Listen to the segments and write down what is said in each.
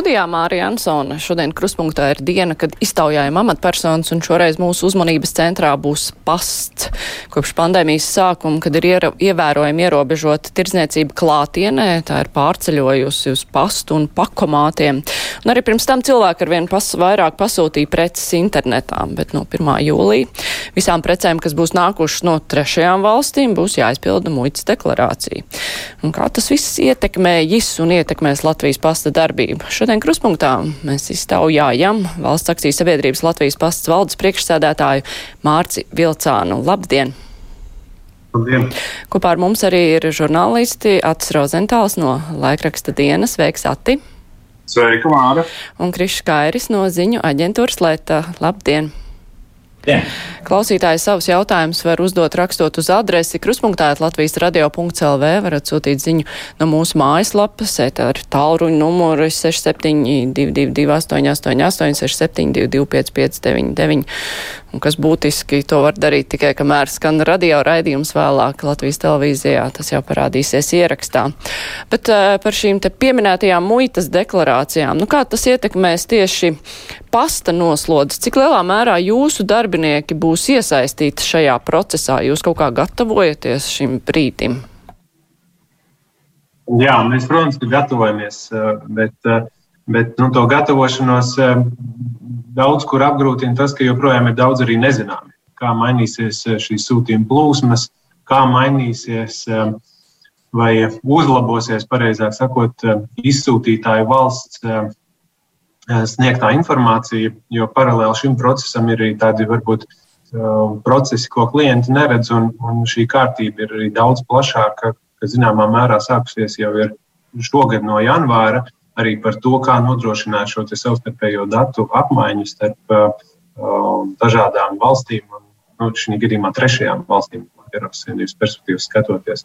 Studijā Mārija Ansona. Šodien kruspunktā ir diena, kad iztaujājam amatpersonas, un šoreiz mūsu uzmanības centrā būs pasts. Kopš pandēmijas sākuma, kad ir iera, ievērojami ierobežota tirdzniecība klātienē, tā ir pārceļojusi uz pastu un pakomātiem. Un arī pirms tam cilvēki arvien pas, vairāk pasūtīja preces internetā, bet no 1. jūlija visām precēm, kas būs nākušas no trešajām valstīm, būs jāizpilda muitas deklarācija. Un kā tas viss ietekmējis un ietekmēs Latvijas pasta darbību? Šodien kruspunktā mēs iztaujājam valsts akcijas sabiedrības Latvijas pasts valdes priekšsēdētāju Mārci Vilcānu. Labdien! Labdien. Kopā ar mums arī ir žurnālisti Atis Rozentāls no laikraksta dienas. Sveiks, Ati! Sveika, Māra! Un Krišs Kairis no ziņu aģentūras Lēta. Labdien! Jā. Klausītāji savus jautājumus var uzdot rakstot uz adresi kruspunktā Latvijas radio.lv, varat sūtīt ziņu no mūsu mājaslapas, ar tālruņu numuru 6722 888 6722 559, un kas būtiski to var darīt tikai, kamēr skan radio raidījums vēlāk Latvijas televīzijā, tas jau parādīsies ierakstā. Bet uh, par šīm te pieminētajām muitas deklarācijām, nu kā tas ietekmēs tieši pasta noslodzes, cik lielā mērā jūsu darbinieki būs iesaistīti šajā procesā? Jūs kaut kā gatavojaties šim brīdim? Jā, mēs, protams, gatavojamies, bet, bet nu, to gatavošanos daudz kur apgrūtina tas, ka joprojām ir daudz arī nezināmi. Kā mainīsies šīs sūtījuma plūsmas, kā mainīsies vai uzlabosies, pareizāk sakot, izsūtītāju valsts sniegtā informācija, jo paralēli šim procesam ir arī tādi varbūt procesi, ko klienti neredz, un, un šī kārtība ir arī daudz plašāka, kas zināmā mērā sākusies jau šogad no janvāra, arī par to, kā nodrošināt šo savstarpējo datu apmaiņu starp uh, dažādām valstīm, un nu, šī gadījumā trešajām valstīm, Eiropas Savienības perspektīvas skatoties.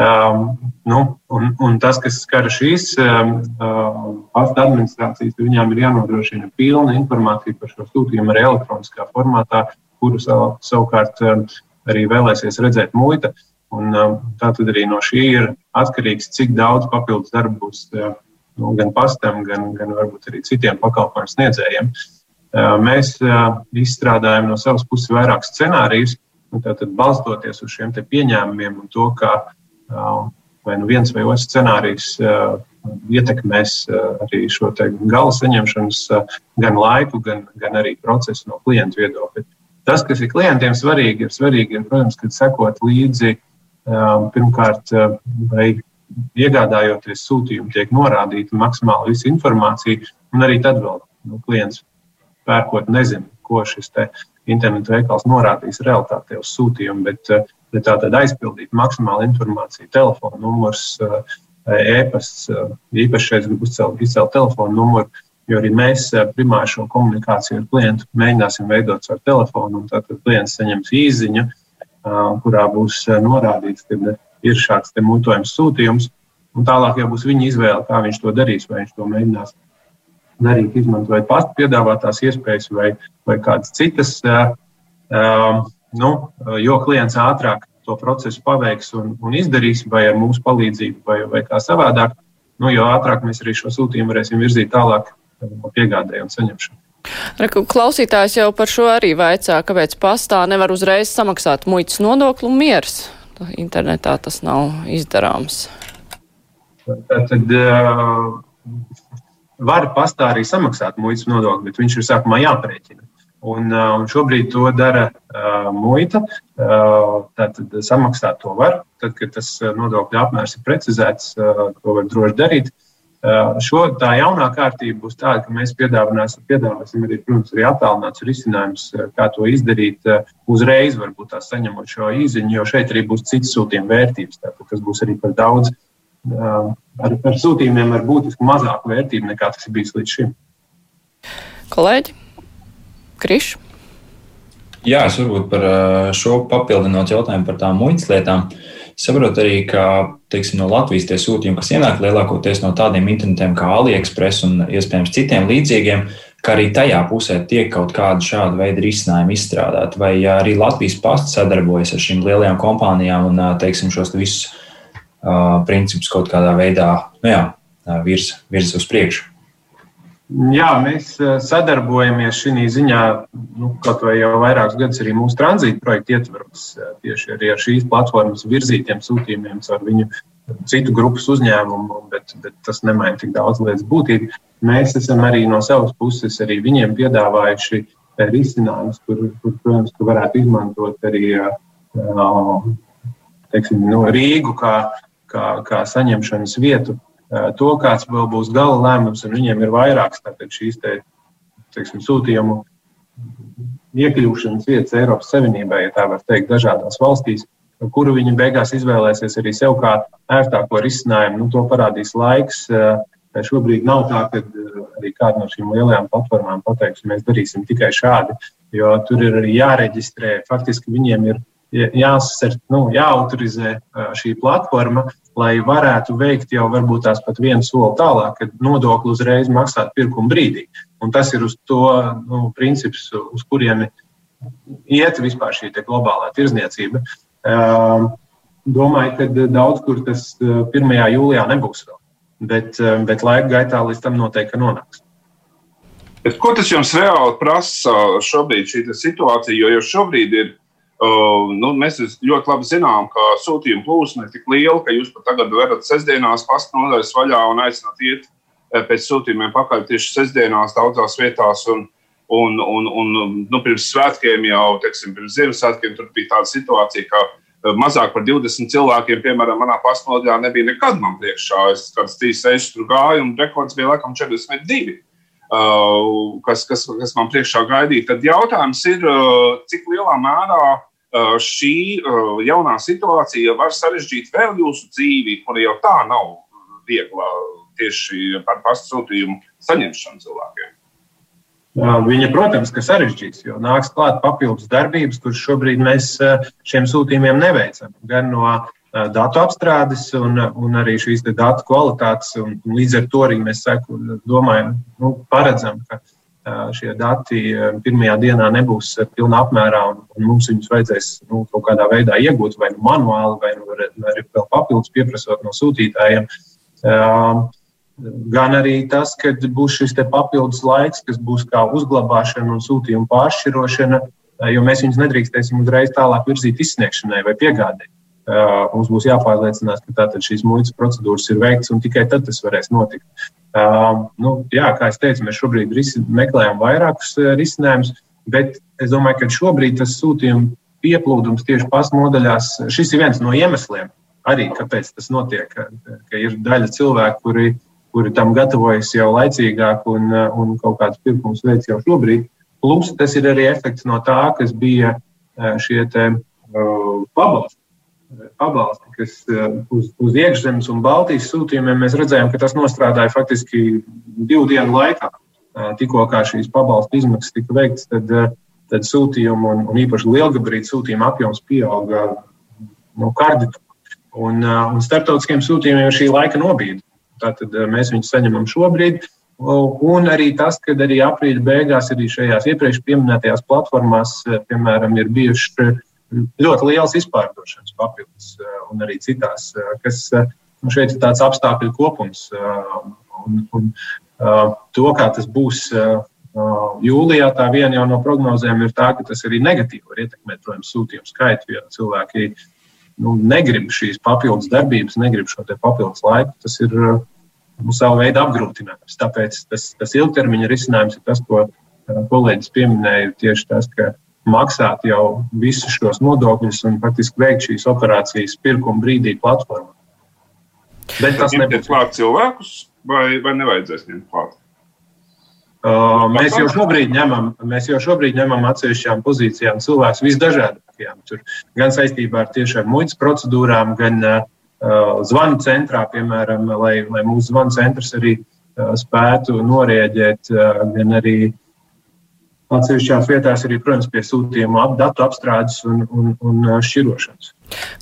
Um, nu, un, un tas, kas skar šīs um, pasta administrācijas, viņām ir jānodrošina pilna informācija par šo sūtījumu arī elektroniskā formātā, kuru sav, savukārt um, arī vēlēsies redzēt muita. Un, um, tā tad arī no šī ir atkarīgs, cik daudz papildus darbu būs uh, nu, gan pastam, gan, gan varbūt arī citiem pakalpojumu sniedzējiem. Uh, mēs uh, izstrādājam no savas puses vairāk scenārijus, tātad balstoties uz šiem pieņēmumiem un to, kā vai nu viens vai otrs scenārijs ietekmēs arī šo gala saņemšanas gan laiku, gan, gan arī procesu no klienta viedokļa. Tas, kas ir klientiem svarīgi, ir svarīgi, ir, protams, kad sekot līdzi pirmkārt, vai iegādājoties sūtījumu, tiek norādīta maksimāli visa informācija, un arī tad vēl nu, klients pērkot nezina, ko šis internetu veikals norādīs realitātē uz sūtījumu, bet bet tā tad aizpildīt maksimāli informāciju, telefona numurs, eh, e-pasts, eh, īpaši šeit gribu izcelt, izcelt telefona numuru, jo arī mēs eh, primāri šo komunikāciju ar klientu mēģināsim veidot ar telefonu, tad klients saņems īziņu, kurā būs norādīts, ka ir šāds muitojums sūtījums, un tālāk jau būs viņa izvēle, kā viņš to darīs, vai viņš to mēģinās darīt, izmantojot pastu piedāvātās iespējas vai, vai kādas citas. Uh, nu, jo klients ātrāk to procesu paveiks un, un izdarīs, vai ar mūsu palīdzību, vai, vai kā savādāk, nu, jo ātrāk mēs arī šo sūtījumu varēsim virzīt tālāk piegādēju un saņemšanu. Klausītājs jau par šo arī vaicā, kāpēc pastā nevar uzreiz samaksāt muitas nodokli un miers. Internetā tas nav izdarāms. Tad uh, var pastā arī samaksāt muitas nodokli, bet viņš ir sākumā jāprēķina. Un, un šobrīd to dara uh, muita. Uh, tātad samaksāt to var. Tad, kad tas nodokļu apmērs ir precizēts, uh, to var droši darīt. Uh, šo, tā jaunā kārtība būs tāda, ka mēs piedāvāsim, piedāvāsim arī, protams, arī attālināts risinājums, kā to izdarīt uh, uzreiz, varbūt tā saņemot šo īziņu, jo šeit arī būs citas sūtījuma vērtības, tātad, kas būs arī par daudz. Uh, ar, ar sūtījumiem ar būtiski mazāku vērtību nekā tas ir bijis līdz šim. Kolēģi? Krišs. Jā, es varbūt par šo papildinot jautājumu par tām muitas lietām. Saprotu arī, ka teiksim, no Latvijas tie sūtījumi, kas ienāk lielākoties no tādiem internetiem kā AliExpress un iespējams citiem līdzīgiem, ka arī tajā pusē tiek kaut kāda šāda veida risinājuma izstrādāta, vai arī Latvijas pasts sadarbojas ar šīm lielajām kompānijām un, teiksim, šos visus uh, principus kaut kādā veidā nu jā, virza virz uz priekšu. Jā, mēs sadarbojamies šī ziņā, nu, kaut vai jau vairākus gadus arī mūsu tranzīta projekta ietvaros, tieši arī ar šīs platformas virzītiem sūtījumiem caur viņu citu grupas uzņēmumu, bet, bet tas nemaina tik daudz lietas būtību. Mēs esam arī no savas puses arī viņiem piedāvājuši risinājumus, kur, kur, protams, ka varētu izmantot arī teiksim, no Rīgu kā, kā, kā saņemšanas vietu to, kāds vēl būs gala lēmums, un viņiem ir vairākas šīs te, teiksim, sūtījumu iekļūšanas vietas Eiropas Savienībā, ja tā var teikt, dažādās valstīs, kuru viņi beigās izvēlēsies arī sev kā ērtāko risinājumu. Nu, to parādīs laiks. Šobrīd nav tā, ka arī kāda no šīm lielajām platformām pateiks, mēs darīsim tikai šādi, jo tur ir arī jāreģistrē. Faktiski viņiem ir jāsasert, nu, jāautorizē šī platforma, lai varētu veikt jau varbūt tās pat vienu soli tālāk, kad nodokli uzreiz maksāt pirkuma brīdī. Un tas ir uz to nu, princips, uz kurieni iet vispār šī globālā tirzniecība. Domāju, ka daudz kur tas 1. jūlijā nebūs vēl, bet, bet laika gaitā līdz tam noteikti nonāks. Bet ko tas jums reāli prasa šobrīd, šī situācija? Jo jau šobrīd ir Uh, nu, mēs ļoti labi zinām, ka sūtījuma plūsma ir tik liela, ka jūs pat tagad varat sestdienās pasta nodaļas vaļā un aicināt iet eh, pēc sūtījumiem pakaļ tieši sestdienās daudzās vietās. Un, un, un, un nu, pirms svētkiem jau, teiksim, pirms Ziemassvētkiem tur bija tāda situācija, ka eh, mazāk par 20 cilvēkiem, piemēram, manā pastnodaļā nebija nekad man priekšā. Es kāds trīs reizes tur gāju, un rekords bija laikam 42. Uh, kas, kas, kas man priekšā gaidīja. Tad jautājums ir, uh, cik lielā mērā uh, šī eh, jaunā situācija var sarežģīt vēl jūsu dzīvi, kur jau tā nav viegla tieši par pasūtījumu saņemšanu cilvēkiem. Viņa, protams, ka sarežģīs, jo nāks klāt papildus darbības, kuras šobrīd mēs eh, šiem sūtījumiem neveicam. Gan no datu apstrādes, un, un arī šīs datu kvalitātes. Un, un līdz ar to arī mēs seku, domājam, nu, paredzam, ka šie dati pirmajā dienā nebūs pilnā apmērā, un, mums viņus vajadzēs nu, kaut kādā veidā iegūt, vai nu manuāli, vai nu arī vēl papildus pieprasot no sūtītājiem. Gan arī tas, ka būs šis papildus laiks, kas būs kā uzglabāšana un sūtījuma pāršķirošana, jo mēs viņus nedrīkstēsim uzreiz tālāk virzīt izsniegšanai vai piegādēji. Mums būs jāpārliecinās, ka tātad šīs muitas procedūras ir veikts, un tikai tad tas varēs notikt. Uh, nu, jā, kā jau teicu, mēs šobrīd risi, meklējam vairākus risinājumus, bet es domāju, ka šobrīd tas sūtījuma pieplūdums tieši pasu nodaļās, šis ir viens no iemesliem, arī kāpēc tas notiek. Ka, ka ir daļa cilvēku, kuri, kuri tam gatavojas jau laicīgāk un, un kaut kāds pirkums veids jau šobrīd. Plus tas ir arī efekts no tā, kas bija šie te, uh, pabalsti pabalsti, kas eh, uz, uz iekšzemes un Baltijas sūtījumiem mēs redzējām, ka tas nostrādāja faktiski divu dienu laikā. Eh, tikko šīs pabalstu izmaksas tika veikts, tad, eh, tad sūtījumu un, un īpaši lielgabarītu sūtījumu apjoms pieauga no kardināla. Un, un starptautiskiem sūtījumiem ir šī laika nobīde. Tātad mēs viņus saņemam šobrīd. Un arī tas, ka arī aprīļa beigās arī šajās iepriekš minētajās platformās, piemēram, ir bijuši ļoti liels izpārdošanas papildus, eh, un arī citās, eh, kas eh, nu, šeit ir tāds apstākļu kopums. Un, un, to, kā tas būs jūlijā, tā viena jau no prognozēm ir tā, ka tas arī negatīvi var ietekmēt, protams, sūtījumu skaitu, jo cilvēki nu, negrib šīs papildus darbības, negrib šo papildus laiku. Tas ir nu, savu veidu apgrūtinājums. Tāpēc tas, tas ilgtermiņa risinājums ir tas, ko kolēģis pieminēja, tieši tas, ka maksāt jau visus šos nodokļus un faktiski veikt šīs operācijas pirkuma brīdī platformā. Bet tas nebūs klāt cilvēkus, vai, vai nevajadzēs ņemt klāt? Uh, mēs jau šobrīd ņemam, mēs jau šobrīd ņemam atsevišķām pozīcijām cilvēkus visdažādākajām. Tur gan saistībā ar tiešām muitas procedūrām, gan uh, zvanu centrā, piemēram, lai, lai mūsu zvanu centrs arī uh, spētu norēģēt, uh, gan arī atsevišķās vietās arī, protams, pie sūtījuma ap datu apstrādes un, un, un šķirošanas.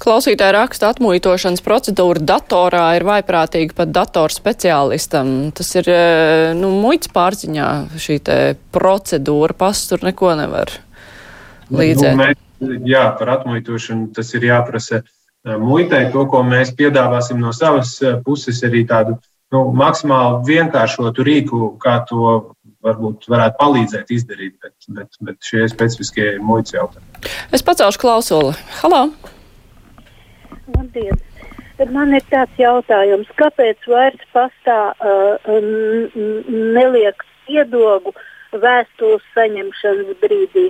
Klausītāja raksta, atmuitošanas procedūra datorā ir vaiprātīga pat datoru speciālistam. Tas ir, nu, muitas pārziņā šī te procedūra, pastur neko nevar līdzēt. Nu, mēs, jā, par atmuitošanu tas ir jāprasa muitai. To, ko mēs piedāvāsim no savas puses, arī tādu nu, maksimāli vienkāršotu rīku, kā to varbūt varētu palīdzēt izdarīt, bet, bet, bet šie specifiskie muitas jautājumi. Es pacelšu klausuli. Halo! Labdien! Man ir tāds jautājums, kāpēc vairs pastā uh, neliek iedogu vēstules saņemšanas brīdī?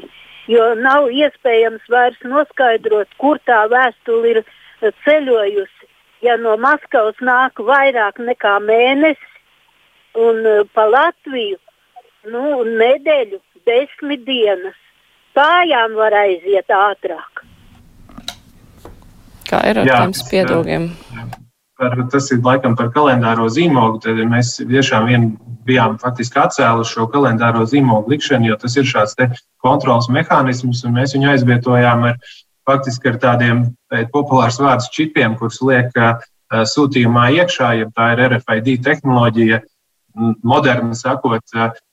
Jo nav iespējams vairs noskaidrot, kur tā vēstule ir ceļojusi. Ja no Maskavas nāk vairāk nekā mēnesis un uh, pa Latviju nu, nedēļu, desmit dienas, kājām var aiziet ātrāk. Kā ir ar Jā, tiem spiedogiem? Par, tas ir laikam par kalendāro zīmogu. Tad mēs tiešām vien bijām faktiski atcēluši šo kalendāro zīmogu likšanu, jo tas ir šāds kontrols mehānisms, un mēs viņu aizvietojām ar faktiski ar tādiem populārs vārdus čipiem, kurus liek uh, sūtījumā iekšā, ja tā ir RFID tehnoloģija, moderni sakot,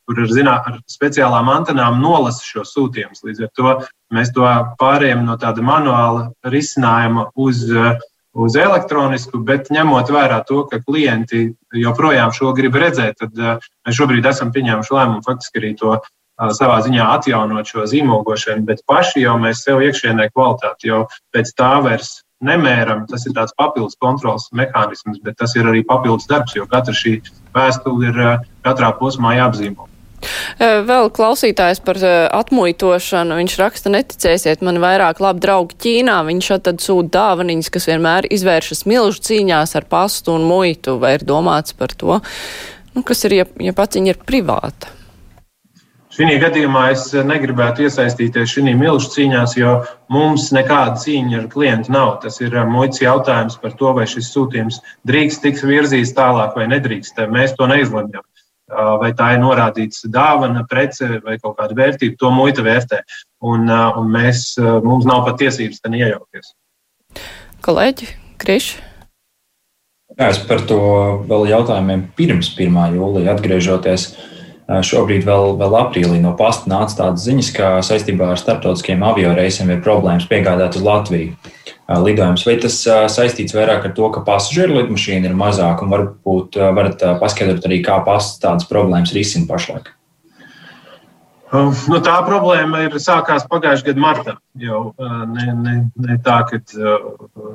kur ar, zinā, ar speciālām antenām nolasa šo sūtījumus. Līdz ar to mēs to pārējām no tāda manuāla risinājuma uz, uz elektronisku, bet ņemot vērā to, ka klienti joprojām šo grib redzēt, tad mēs šobrīd esam pieņēmuši lēmumu faktiski arī to savā ziņā atjaunot šo zīmogošanu, bet paši jau mēs sev iekšienē kvalitāti jau pēc tā vairs nemēram. Tas ir tāds papildus kontrols mehānisms, bet tas ir arī papildus darbs, jo katra šī vēstule ir katrā posmā jāapzīmē. Vēl klausītājs par atmuitošanu. Viņš raksta, neticēsiet, man vairāk labi draugi Ķīnā. Viņš tad sūta dāvaniņas, kas vienmēr izvēršas milžu cīņās ar pastu un muitu. Vai ir domāts par to, nu, kas ir, ja, ja paciņa ir privāta? Šī gadījumā es negribētu iesaistīties šajā milzu cīņās, jo mums nekāda cīņa ar klientu nav. Tas ir muitas jautājums par to, vai šis sūtījums drīkst tiks virzīts tālāk vai nedrīkst. Mēs to neizlemjam vai tā ir norādīts dāvana, prece vai kaut kāda vērtība, to muita vērtē. Un, un mēs, mums nav pat tiesības tam iejaukties. Kolēģi, Krišs. Jā, es par to vēl jautājumiem pirms 1. jūlija atgriežoties. Šobrīd, vēl, vēl aprīlī, no pasta nāca tādas ziņas, ka saistībā ar starptautiskiem avio reisiem ir problēmas piegādāt uz Latviju lidojums. Vai tas saistīts vairāk ar to, ka pasažieru lidmašīna ir mazāka, un varbūt varat paskaidrot arī, kā pasts tādas problēmas risina pašlaik? Nu, tā problēma ir sākās pagājušā gada martā. Jau ne, ne, ne tā, ka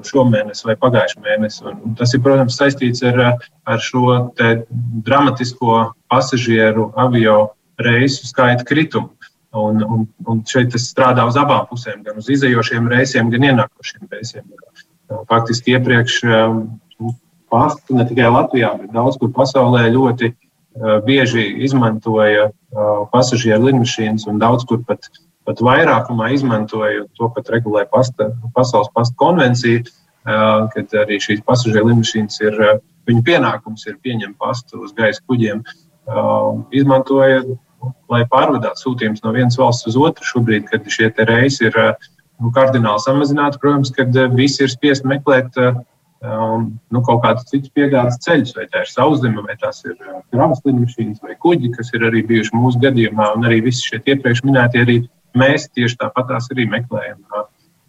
šomēnes vai pagājušā mēnesī. Tas ir, protams, saistīts ar, ar šo dramatisko pasažieru avio reisu skaita kritumu. Un, un, un šeit tas strādā uz abām pusēm, gan uz izējošiem reisiem, gan ienākošiem reisiem. Faktiski iepriekš pastu ne tikai Latvijā, bet daudz kur pasaulē ļoti bieži izmantoja pasažieru lidmašīnas un daudz kur pat, pat vairākumā izmantoja to, pat regulē pasta, pasaules pasta konvencija, kad arī šīs pasažieru lidmašīnas ir, viņu pienākums ir pieņemt pastu uz gaisa kuģiem, izmantoja lai pārvadātu sūtījumus no vienas valsts uz otru. Šobrīd, kad šie reisi ir eh, nu, kardināli samazināti, protams, kad eh, visi ir spiest meklēt eh, um, nu, kaut kādus citus piegādes ceļus, vai tā ir sauszeme, vai tās ir kravas lidmašīnas vai kuģi, kas ir arī bijuši mūsu gadījumā, un arī visi šie iepriekš minētie arī mēs tieši tāpat tās arī meklējam.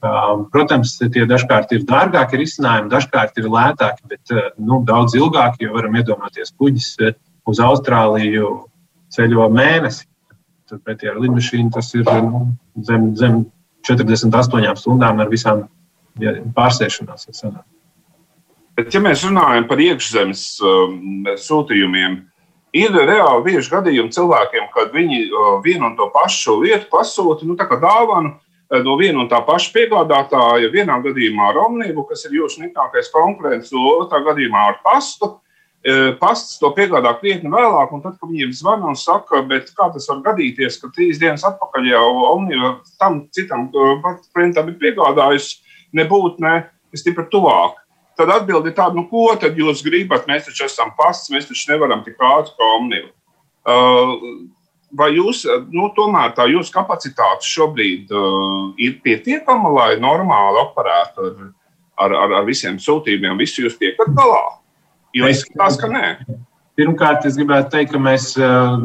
Um, protams, tie dažkārt ir dārgāki risinājumi, dažkārt ir lētāki, bet nu, daudz ilgāki, jo varam iedomāties kuģis uz Austrāliju ceļo mēnesi. Pretī ar lidmašīnu tas ir nu, zem, zem 48 stundām ar visām pārsēšanās. Bet, ja mēs runājam par iekšzemes um, sūtījumiem, ir reāli bieži gadījumi cilvēkiem, kad viņi uh, vienu un to pašu lietu pasūta nu, dāvanu uh, no viena un tā paša piegādātāja. Vienā gadījumā ar Omnibu, kas ir jūsu nikākais konkurents, otrā gadījumā ar pastu. Pasts to piegādā krietni vēlāk, un tad, kad viņiem zvana un saka, kā tas var gadīties, ka trīs dienas atpakaļ jau Omniva tam citam klientam ir piegādājusi, nebūt ne stipri tuvāk. Tad atbildi ir tāda, nu, ko tad jūs gribat? Mēs taču esam pasts, mēs taču nevaram tik ātri kā Omniva. Uh, vai jūs, nu, tomēr tā jūsu kapacitāte šobrīd uh, ir pietiekama, lai normāli operētu ar, ar, ar, ar visiem sūtījumiem, visu jūs tiekat galā? Jo izskatās, ka nē. Pirmkārt, es gribētu teikt, ka mēs,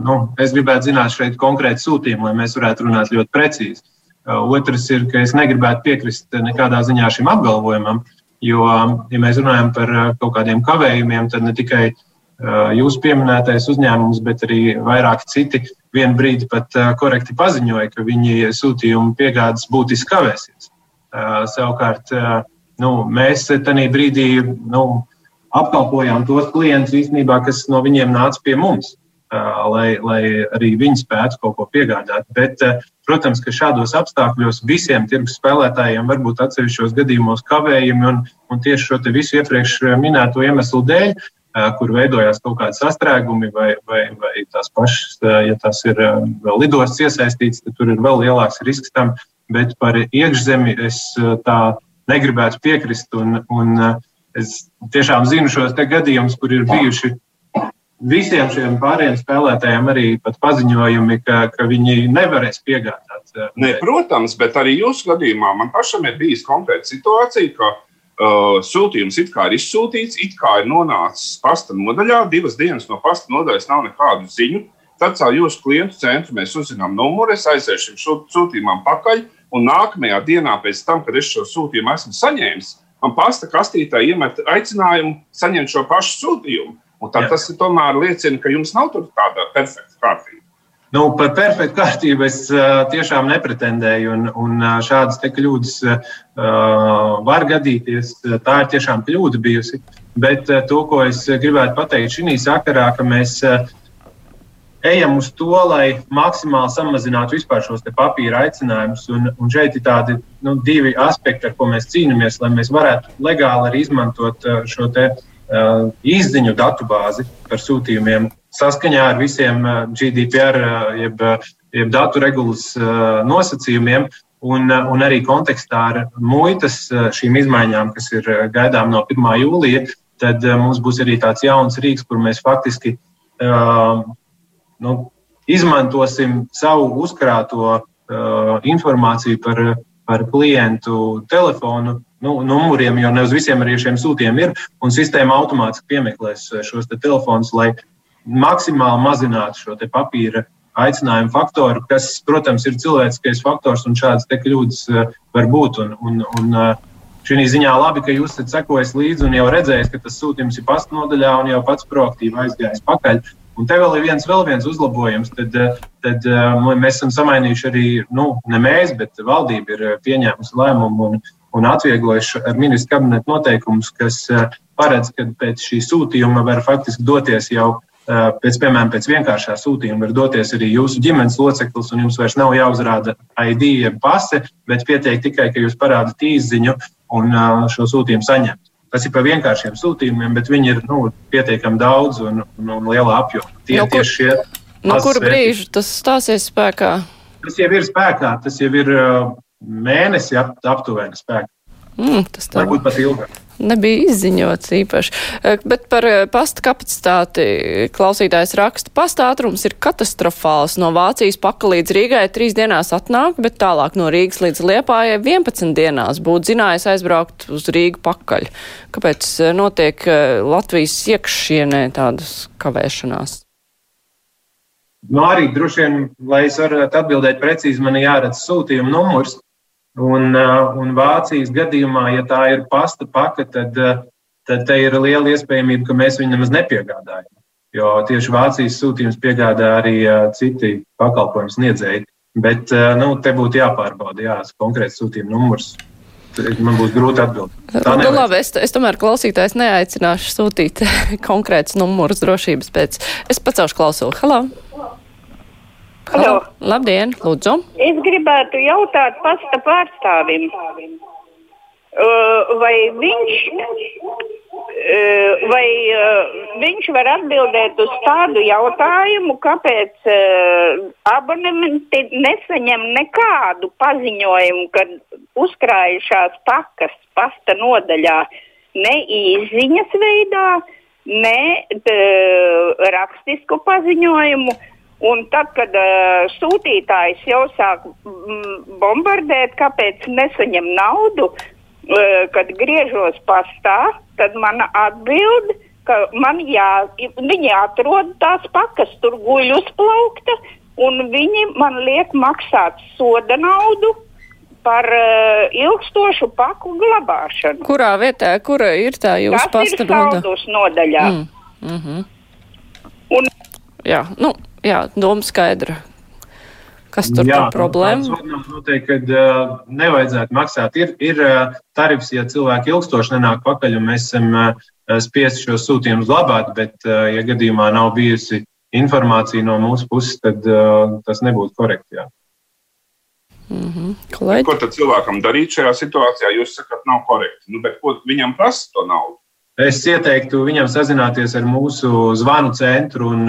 nu, es gribētu zināt šeit konkrēti sūtījumu, lai mēs varētu runāt ļoti precīzi. Otrs ir, ka es negribētu piekrist nekādā ziņā šim apgalvojumam, jo, ja mēs runājam par kaut kādiem kavējumiem, tad ne tikai jūsu pieminētais uzņēmums, bet arī vairāki citi vienu brīdi pat korekti paziņoja, ka viņi sūtījumu piegādes būtiski kavēsies. Savukārt, nu, mēs tajā brīdī nu, apkalpojām tos klientus īstenībā, kas no viņiem nāca pie mums. Lai, lai arī viņi spētu kaut ko piegādāt. Bet, protams, ka šādos apstākļos visiem tirgus spēlētājiem var būt atsevišķos gadījumos kavējumi, un, un tieši šo visu iepriekš minēto iemeslu dēļ, kur veidojās kaut kādi sastrēgumi, vai, vai, vai tās pašas, ja tas ir vēl lidostas iesaistīts, tad tur ir vēl lielāks risks tam. Bet par iekšzemi es tā negribētu piekrist. Un, un, Es tiešām zinu šos gadījumus, kur ir bijuši visiem šiem pārējiem spēlētājiem arī paziņojumi, ka, ka viņi nevarēs piegādāt. Eh, ne, protams, bet arī jūsu gadījumā man pašam ir bijis konkrēta situācija, ka uh, sūtījums it kā ir izsūtīts, it kā ir nonācis pasta nodaļā, divas dienas no pasta nodaļas nav nekādu ziņu. Tad caur jūsu klientu centru mēs uzzinām numuru, es aiziešu šim sūtījumam pakaļ, un nākamajā dienā pēc tam, kad es šo sūtījumu esmu saņēmis, man pasta kastītē iemet aicinājumu saņemt šo pašu sūtījumu. Un tad Jā. tas tomēr liecina, ka jums nav tāda perfekta kārtība. Nu, par perfektu kārtību es tiešām nepretendēju, un, un šādas kļūdas uh, var gadīties. Tā ir tiešām kļūda bijusi. Bet to, ko es gribētu pateikt šī sakarā, ka mēs uh, ejam uz to, lai maksimāli samazinātu vispār šos papīra aicinājumus. Un, un šeit ir tādi nu, divi aspekti, ar ko mēs cīnāmies, lai mēs varētu legāli arī izmantot uh, šo te, uh, izziņu datubāzi par sūtījumiem saskaņā ar visiem uh, GDPR, jeb, jeb datu regulas nosacījumiem. Un, un arī kontekstā ar muitas šīm izmaiņām, kas ir gaidām no 1. jūlija, tad mums būs arī tāds jauns rīks, kur mēs faktiski uh, nu, izmantosim savu uzkrāto uh, informāciju par, par klientu telefonu nu, numuriem, jo ne uz visiem arī šiem sūtījumiem ir, un sistēma automātiski piemeklēs šos te telefonus, lai maksimāli mazinātu šo papīra aicinājumu faktoru, kas, protams, ir cilvēciskais faktors un šādas kļūdas uh, var būt. Un, un, un, uh, Šī ziņā labi, ka jūs esat sekojis līdzi un jau redzējis, ka tas sūtījums ir pastnodaļā un jau pats proaktīvi aizgājis pakaļ. Un te vēl ir viens, vēl viens uzlabojums. Tad, eh, tad eh, mēs esam samainījuši arī, nu, ne mēs, bet valdība ir eh, pieņēmusi lēmumu un, un atvieglojuši ar ministru kabinetu noteikumus, kas paredz, ka pēc šī sūtījuma var faktiski doties jau pēc, piemēram, pēc vienkāršā sūtījuma var doties arī jūsu ģimenes loceklis, un jums vairs nav jāuzrāda ID, jeb pase, bet pietiek tikai, ka jūs parādat īziņu un šo sūtījumu saņemt. Tas ir par vienkāršiem sūtījumiem, bet viņi ir nu, pietiekami daudz un, un, un lielā apjomā. Tie no, kur, šie no kura brīža tas stāsies spēkā? Tas jau ir spēkā, tas jau ir uh, mēnesi ap, aptuveni spēkā. Mm, tas tā. Varbūt pat ilgāk nebija izziņots īpaši. Eh, bet par eh, pasta kapacitāti klausītājs raksta, pasta ātrums ir katastrofāls. No Vācijas paka līdz Rīgai trīs dienās atnāk, bet tālāk no Rīgas līdz Liepājai 11 dienās būtu zinājis aizbraukt uz Rīgu pakaļ. Kāpēc eh, notiek Latvijas iekšienē tādas kavēšanās? Nu, arī droši vien, lai es varētu atbildēt precīzi, man ir jāredz sūtījuma numurs. Un, uh, un Vācijas gadījumā, ja tā ir pasta paka, tad, uh, tad te ir liela iespējamība, ka mēs viņu nemaz nepiegādājam. Jo tieši Vācijas sūtījums piegādā arī uh, citi pakalpojumu sniedzēji. Bet nu, te būtu jāpārbauda jā, konkrēts sūtījuma numurs. Man būs grūti atbildēt. Nu, labi, es, es tomēr klausītājs neaicināšu sūtīt konkrēts numurs drošības pēc. Es pacelšu klausuli. Halo! Halo. Labdien, lūdzu. Es gribētu jautāt pasta pārstāvim, uh, vai viņš, uh, vai uh, viņš var atbildēt uz tādu jautājumu, kāpēc abonementi nesaņem nekādu paziņojumu, kad uzkrājušās pakas pasta nodaļā ne īziņas veidā, ne rakstisku paziņojumu Un tad, kad uh, sūtītājs jau sāk mm, bombardēt, kāpēc nesaņem naudu, uh, kad griežos pastā, tad mana atbilde, ka man jā, viņi atrod tās pakas, tur guļ uz plaukta, un viņi man liek maksāt soda naudu par uh, ilgstošu paku glabāšanu. Kurā vietā, kura ir tā jūsu nodaļa? Tas ir nodaļā. Mm. Mm -hmm. Un, jā, nu, jā, doma skaidra. Kas tur ir problēma? Noteikti, ka uh, nevajadzētu maksāt. Ir, ir uh, tarifs, ja cilvēki ilgstoši nenāk pakaļ, un mēs esam uh, spiesti šos sūtījumus glabāt, bet, uh, ja gadījumā nav bijusi informācija no mūsu puses, tad uh, tas nebūtu korekti. Jā. Mm -hmm. Kolēģi? Ko tad cilvēkam darīt šajā situācijā? Jūs sakat, nav korekti. Nu, bet ko viņam prasa to naudu? Es ieteiktu viņam sazināties ar mūsu zvanu centru un,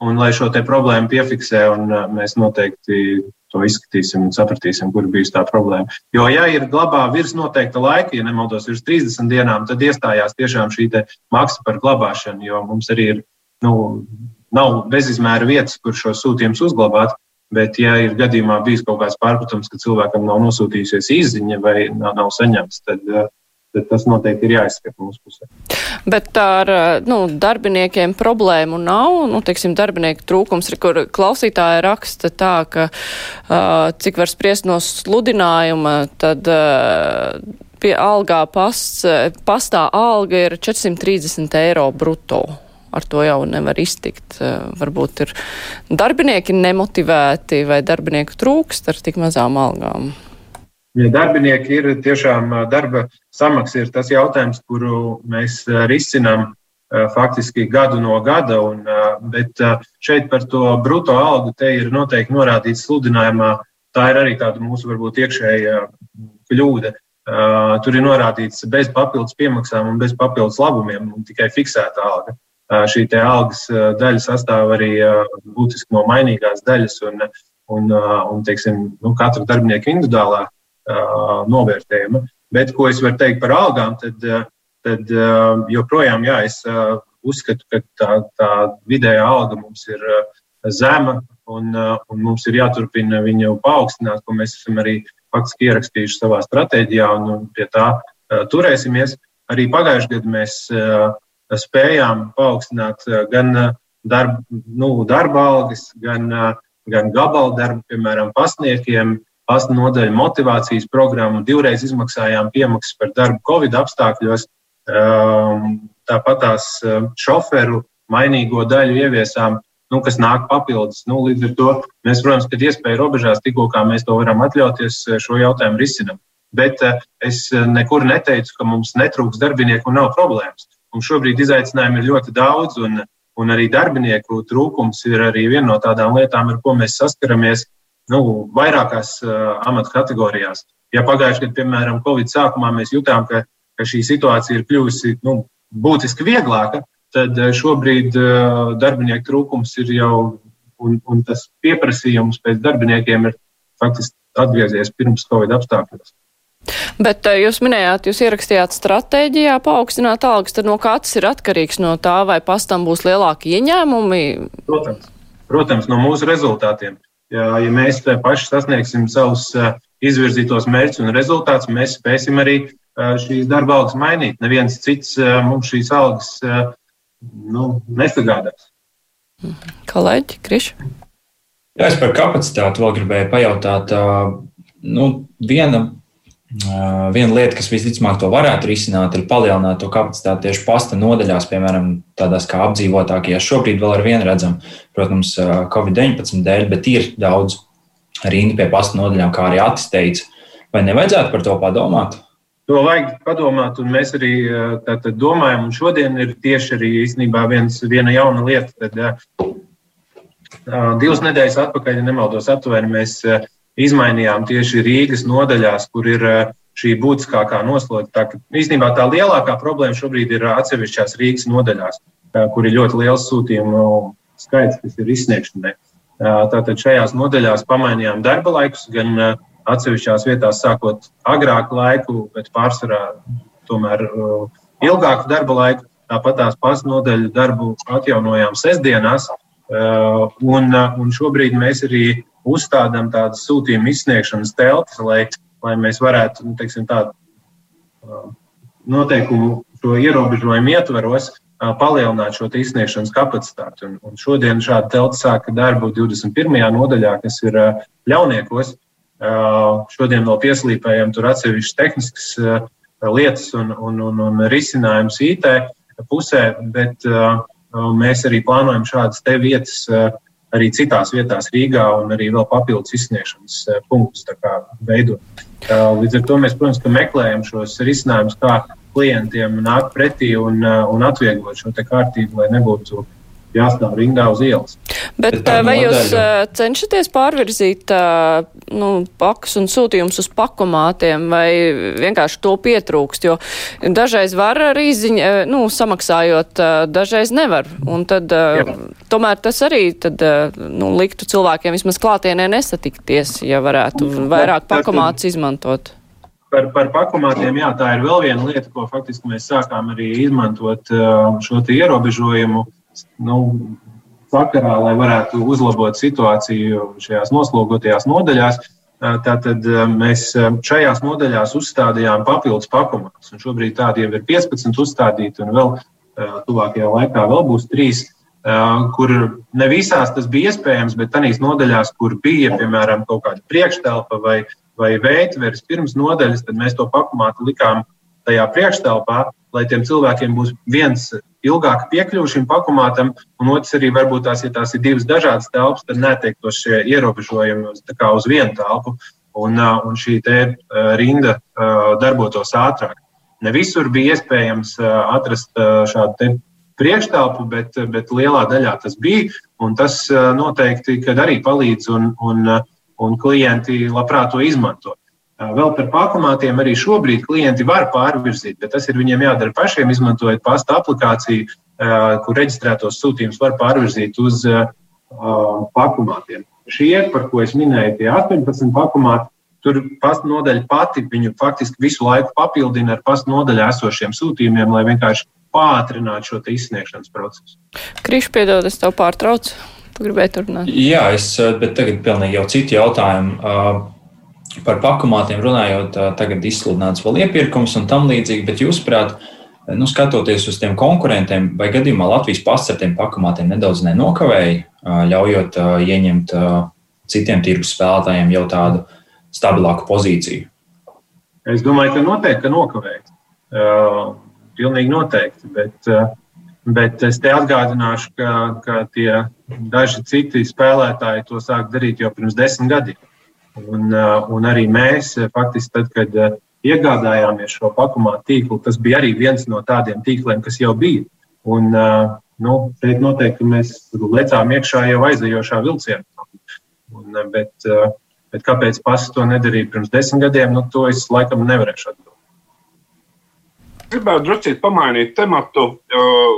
un lai šo problēmu piefiksē, un mēs noteikti to izskatīsim un sapratīsim, kur bija tā problēma. Jo, ja ir glabā virs noteikta laika, ja nemaldos, virs 30 dienām, tad iestājās tiešām šī maksa par glabāšanu, jo mums arī ir, nu, nav bezizmēra vietas, kur šo sūtījumus uzglabāt. Bet, ja ir gadījumā bijis kaut kāds pārpratums, ka cilvēkam nav nosūtījusies izziņa vai nav, nav saņemts, tad, eh, tad tas noteikti ir jāizskata mūsu pusē. Bet ar nu, darbiniekiem problēmu nav. Nu, teiksim, darbinieku trūkums ir, kur klausītāja raksta tā, ka uh, cik var spriest no sludinājuma, tad. Uh, Pie algā pasts, pastā alga ir 430 eiro brutto ar to jau nevar iztikt. Eh, varbūt ir darbinieki nemotivēti vai darbinieku trūkst ar tik mazām algām. Ja darbinieki ir tiešām darba samaksa, ir tas jautājums, kuru mēs risinām faktiski gadu no gada. Un, bet šeit par to brutto algu te ir noteikti norādīts sludinājumā. Tā ir arī tāda mūsu varbūt iekšējā kļūda. Tur ir norādīts bez papildus piemaksām un bez papildus labumiem, tikai fiksēta alga šī algas daļa sastāv arī būtiski no mainīgās daļas un, un, un teiksim, nu, katra darbinieka individuālā novērtējuma. Bet, ko es varu teikt par algām, tad, tad joprojām jā, es uzskatu, ka tā, tā vidējā alga mums ir zema un, un mums ir jāturpina viņu paaugstināt, ko mēs esam arī faktiski ierakstījuši savā stratēģijā un, pie tā turēsimies. Arī pagājušajā gadā mēs spējām paaugstināt gan darba, nu, darba algas, gan, gan gabalu darbu, piemēram, pasniekiem, pasta nodaļu motivācijas programmu, divreiz izmaksājām piemaksas par darbu Covid apstākļos, ehm, tāpat tās šoferu mainīgo daļu ieviesām, nu, kas nāk papildus. Nu, līdz ar to mēs, protams, kad iespēja robežās, tikko kā mēs to varam atļauties, šo jautājumu risinam. Bet es nekur neteicu, ka mums netrūks darbinieku un nav problēmas. Mums šobrīd izaicinājumu ir ļoti daudz, un, un arī darbinieku trūkums ir arī viena no tādām lietām, ar ko mēs saskaramies nu, vairākās uh, amatu kategorijās. Ja pagājušajā gadā, piemēram, Covid sākumā mēs jutām, ka, ka šī situācija ir kļuvusi nu, būtiski vieglāka, tad šobrīd uh, darbinieku trūkums ir jau, un, un tas pieprasījums pēc darbiniekiem ir faktiski atgriezies pirms Covid apstākļos. Bet jūs minējāt, jūs ierakstījāt stratēģijā paaugstināt algas, tad no kā tas ir atkarīgs no tā, vai pastam būs lielāki ieņēmumi? Protams, protams no mūsu rezultātiem. Ja, ja mēs paši sasniegsim savus izvirzītos mērķus un rezultātus, mēs spēsim arī šīs darba algas mainīt. Neviens cits mums šīs algas nu, nesagādās. Kolēģi, Krišs? Jā, es par kapacitāti vēl gribēju pajautāt. Nu, viena Viena lieta, kas visticamāk to varētu risināt, ir palielināt to kapacitāti tieši pasta nodaļās, piemēram, tādās kā apdzīvotākajās. Šobrīd vēl ar vienu redzam, protams, Covid-19 dēļ, bet ir daudz rindu pie pasta nodaļām, kā arī Atis teica. Vai nevajadzētu par to padomāt? To vajag padomāt, un mēs arī tātad domājam, un šodien ir tieši arī īstenībā viens, viena jauna lieta. Tad, divas nedēļas atpakaļ, ja nemaldos aptuveni, mēs uh, izmainījām tieši Rīgas nodaļās, kur ir eh, šī būtiskākā nosloga. Tā, īstenībā tā lielākā problēma šobrīd ir atsevišķās Rīgas nodaļās, eh, kur ir ļoti liels sūtījumu skaits, kas ir izsniegšanai. Eh, tātad šajās nodaļās pamainījām darba laikus, gan atsevišķās vietās sākot agrāku laiku, bet pārsvarā tomēr ilgāku darba laiku. Tāpat tās pats nodaļu darbu atjaunojām sestdienās, Un, un šobrīd mēs arī uzstādām tādas sūtījuma izsniegšanas telpas, lai, lai mēs varētu nu, teiksim, tādu noteikumu, šo ierobežojumu ietvaros palielināt šo izsniegšanas kapacitāti. Un, un šodien šāda telpa sāka darbu 21. nodaļā, kas ir ļauniekos. Šodien vēl pieslīpējam tur atsevišķas tehniskas lietas un, un, un, un risinājumus IT pusē, bet mēs arī plānojam šādas te vietas arī citās vietās Rīgā un arī vēl papildus izsniegšanas punktus veidot. Līdz ar to mēs, protams, meklējam šos risinājumus, kā klientiem nāk pretī un, un atvieglot šo kārtību, lai nebūtu jāstāv rindā uz ielas. Bet, Bet vai jūs uh, cenšaties pārvirzīt uh, nu, pakas un sūtījumus uz pakomātiem, vai vienkārši to pietrūkst? Jo dažreiz var arī ziņa, nu, samaksājot, dažreiz nevar. Un tad, Jā. tomēr tas arī tad, nu, liktu cilvēkiem vismaz klātienē nesatikties, ja varētu vairāk pakomātus izmantot. Par, par pakomātiem, jā, tā ir vēl viena lieta, ko faktiski mēs sākām arī izmantot šo ierobežojumu nu, sakarā, lai varētu uzlabot situāciju šajās noslogotajās nodaļās. Tātad mēs šajās nodaļās uzstādījām papildus pakomātus. Šobrīd tādi jau ir 15 uzstādīti, un vēl tuvākajā laikā vēl būs trīs kur ne visās tas bija iespējams, bet tādās nodaļās, kur bija piemēram kaut kāda priekštelpa vai vai veidveres pirms nodaļas, tad mēs to pakumātu likām tajā priekštelpā, lai tiem cilvēkiem būs viens ilgāk piekļuvi šim pakumātam, un otrs arī varbūt tās, ja tās ir divas dažādas telpas, tad neteiktos šie ierobežojumi uz, vienu telpu, un, un šī rinda darbotos ātrāk. Ne visur bija iespējams atrast šādu priekštelpu, bet, bet lielā daļā tas bija, un tas noteikti arī palīdz un, un un klienti labprāt to izmanto. Vēl par pakomātiem arī šobrīd klienti var pārvirzīt, bet tas ir viņiem jādara pašiem, izmantojot pasta aplikāciju, kur reģistrētos sūtījumus var pārvirzīt uz pakomātiem. Šie, par ko es minēju, tie 18 pakomāti, tur pasta nodaļa pati viņu faktiski visu laiku papildina ar pasta nodaļā esošiem sūtījumiem, lai vienkārši pātrinātu šo izsniegšanas procesu. Krišs, piedod, es tev pārtraucu. Tu gribēji turpināt? Jā, es, bet tagad pilnīgi jau citi jautājumi. Par pakomātiem runājot, tagad izsludināts vēl iepirkums un tam līdzīgi, bet jūsuprāt, nu, skatoties uz tiem konkurentiem, vai gadījumā Latvijas pasts ar tiem pakomātiem nedaudz nenokavēja, ļaujot ieņemt citiem tirgus spēlētājiem jau tādu stabilāku pozīciju? Es domāju, ka noteikti ka nokavēja. Uh, pilnīgi noteikti. Bet, uh, Bet es te atgādināšu, ka, ka tie daži citi spēlētāji to sāk darīt jau pirms desmit gadiem. Un, uh, un arī mēs, faktiski, tad, kad uh, iegādājāmies šo pakumā tīklu, tas bija arī viens no tādiem tīkliem, kas jau bija. Un, uh, nu, šeit noteikti mēs lecām iekšā jau aizejošā vilcienā. Un, bet, bet kāpēc pats to nedarīja pirms desmit gadiem, nu, to es laikam nevarēšu atbildēt. Gribētu drusku pamainīt tematu,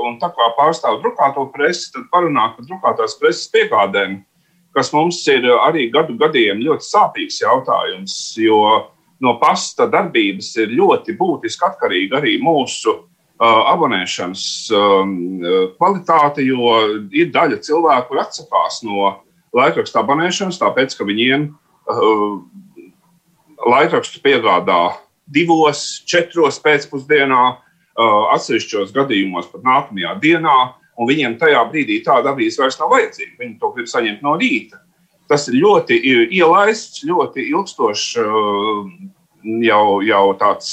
un tā kā pārstāvu drukāto presi, tad parunāt par drukātās preses piegādēm, kas mums ir arī gadu gadiem ļoti sāpīgs jautājums, jo no pasta darbības ir ļoti būtiski atkarīga arī mūsu abonēšanas kvalitāte, jo ir daļa cilvēku, kur atsakās no laikraksta abonēšanas, tāpēc ka viņiem laikrakstu piegādā divos, četros pēcpusdienā, atsevišķos gadījumos pat nākamajā dienā, un viņiem tajā brīdī tāda avīze vairs nav vajadzīga. Viņi to grib saņemt no rīta. Tas ir ļoti ielaists, ļoti ilgstošs, jau, jau tāds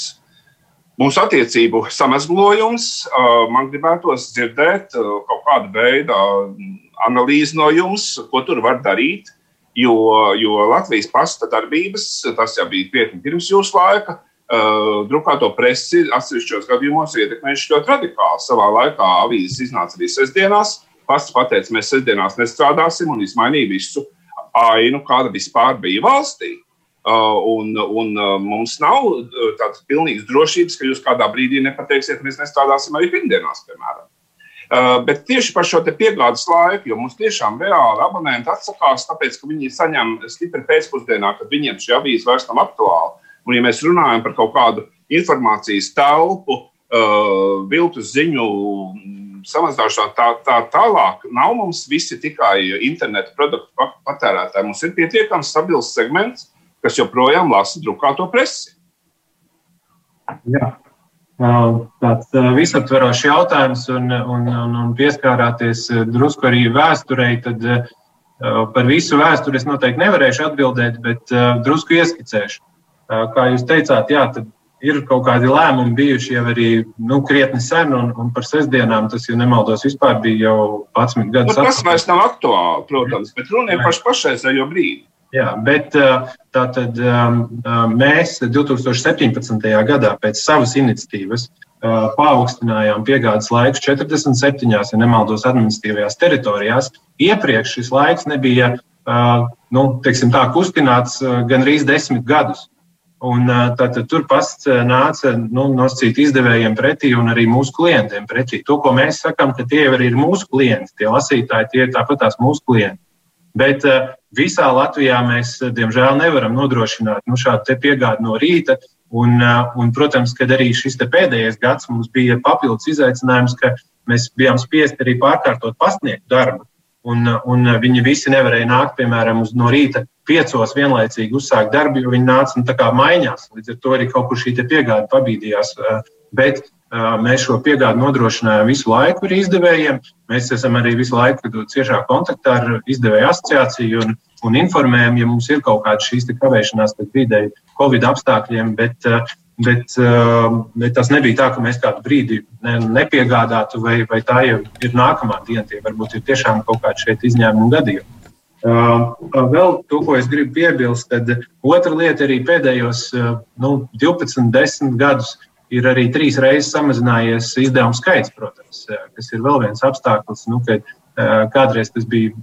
mūsu attiecību samazglojums. Man gribētos dzirdēt kaut kādu veidu analīzi no jums, ko tur var darīt. Jo, jo Latvijas pasta darbības, tas jau bija krietni pirms jūsu laika, Uh, drukāto presi atsevišķos gadījumos ietekmējuši ļoti radikāli. Savā laikā avīzes iznāca arī sestdienās. Pats pateica, mēs sestdienās nestrādāsim un izmainīja visu ainu, kāda vispār bija valstī. Uh, un, un uh, mums nav tādas pilnīgas drošības, ka jūs kādā brīdī nepateiksiet, mēs nestrādāsim arī pirmdienās, piemēram. Uh, bet tieši par šo piegādes laiku, jo mums tiešām reāli abonenti atsakās, tāpēc, ka viņi saņem stipri pēcpusdienā, kad viņiem šī avīze vairs nav aktuāla. Un, ja mēs runājam par kaut kādu informācijas telpu, uh, viltus ziņu samazināšanā tā, tā tālāk nav mums visi tikai interneta produktu patērētāji. Mums ir pietiekami stabils segments, kas joprojām lasa drukāto presi. Jā. Tāds visaptverošs jautājums, un, un, un, un pieskārāties drusku arī vēsturei, tad par visu vēsturi es noteikti nevarēšu atbildēt, bet drusku ieskicēšu. Kā jūs teicāt, jā, tad ir kaut kādi lēmumi bijuši jau arī nu, krietni sen, un, un par sestdienām tas, ja nemaldos, vispār bija jau 11 gadus atpakaļ. Tas vairs nav aktuāli, protams, bet runa ir par pašreizējo brīdi. Jā, bet tātad mēs 2017. gadā pēc savas iniciatīvas paaugstinājām piegādes laiku 47, ja nemaldos, administratīvajās teritorijās. Iepriekš šis laiks nebija nu, teiksim, tā, kustināts gandrīz desmit gadus. Un, tātad, tur pasts nāca nu, nosacīt izdevējiem pretī un arī mūsu klientiem pretī. To, ko mēs sakām, ka tie arī ir mūsu klienti, tie lasītāji, tie ir tāpat tās mūsu klienti. Bet visā Latvijā mēs, diemžēl, nevaram nodrošināt nu, šādu piegādi no rīta. Un, un, protams, ka arī šis pēdējais gads mums bija papildus izaicinājums, ka mēs bijām spiesti arī pārkārtot pasniegtu darbu. Un, un viņi visi nevarēja nākt, piemēram, uz no rīta piecos vienlaicīgi uzsākt darbu, jo viņi nāca nu, maiņās. Līdz ar to arī kaut kur šī piegāde pabīdījās. Bet mēs šo piegādi nodrošinājām visu laiku ar izdevējiem. Mēs esam arī visu laiku ciešā kontaktā ar izdevēju asociāciju un, un informējam, ja mums ir kaut kādas šīs kavēšanās pēc vidēji Covid apstākļiem. Bet, Bet, bet tas nebija tā, ka mēs kādu brīdi ne, nepiegādātu, vai, vai tā jau ir nākamā diena. Tie varbūt ir tiešām kaut kādi šeit izņēmumi gadījumi. Vēl to, ko es gribu piebilst, tad otra lieta arī pēdējos nu, 12, 10 gadus ir arī trīs reizes samazinājies izdevumu skaits, protams, kas ir vēl viens apstākļus, nu, ka kādreiz tas bija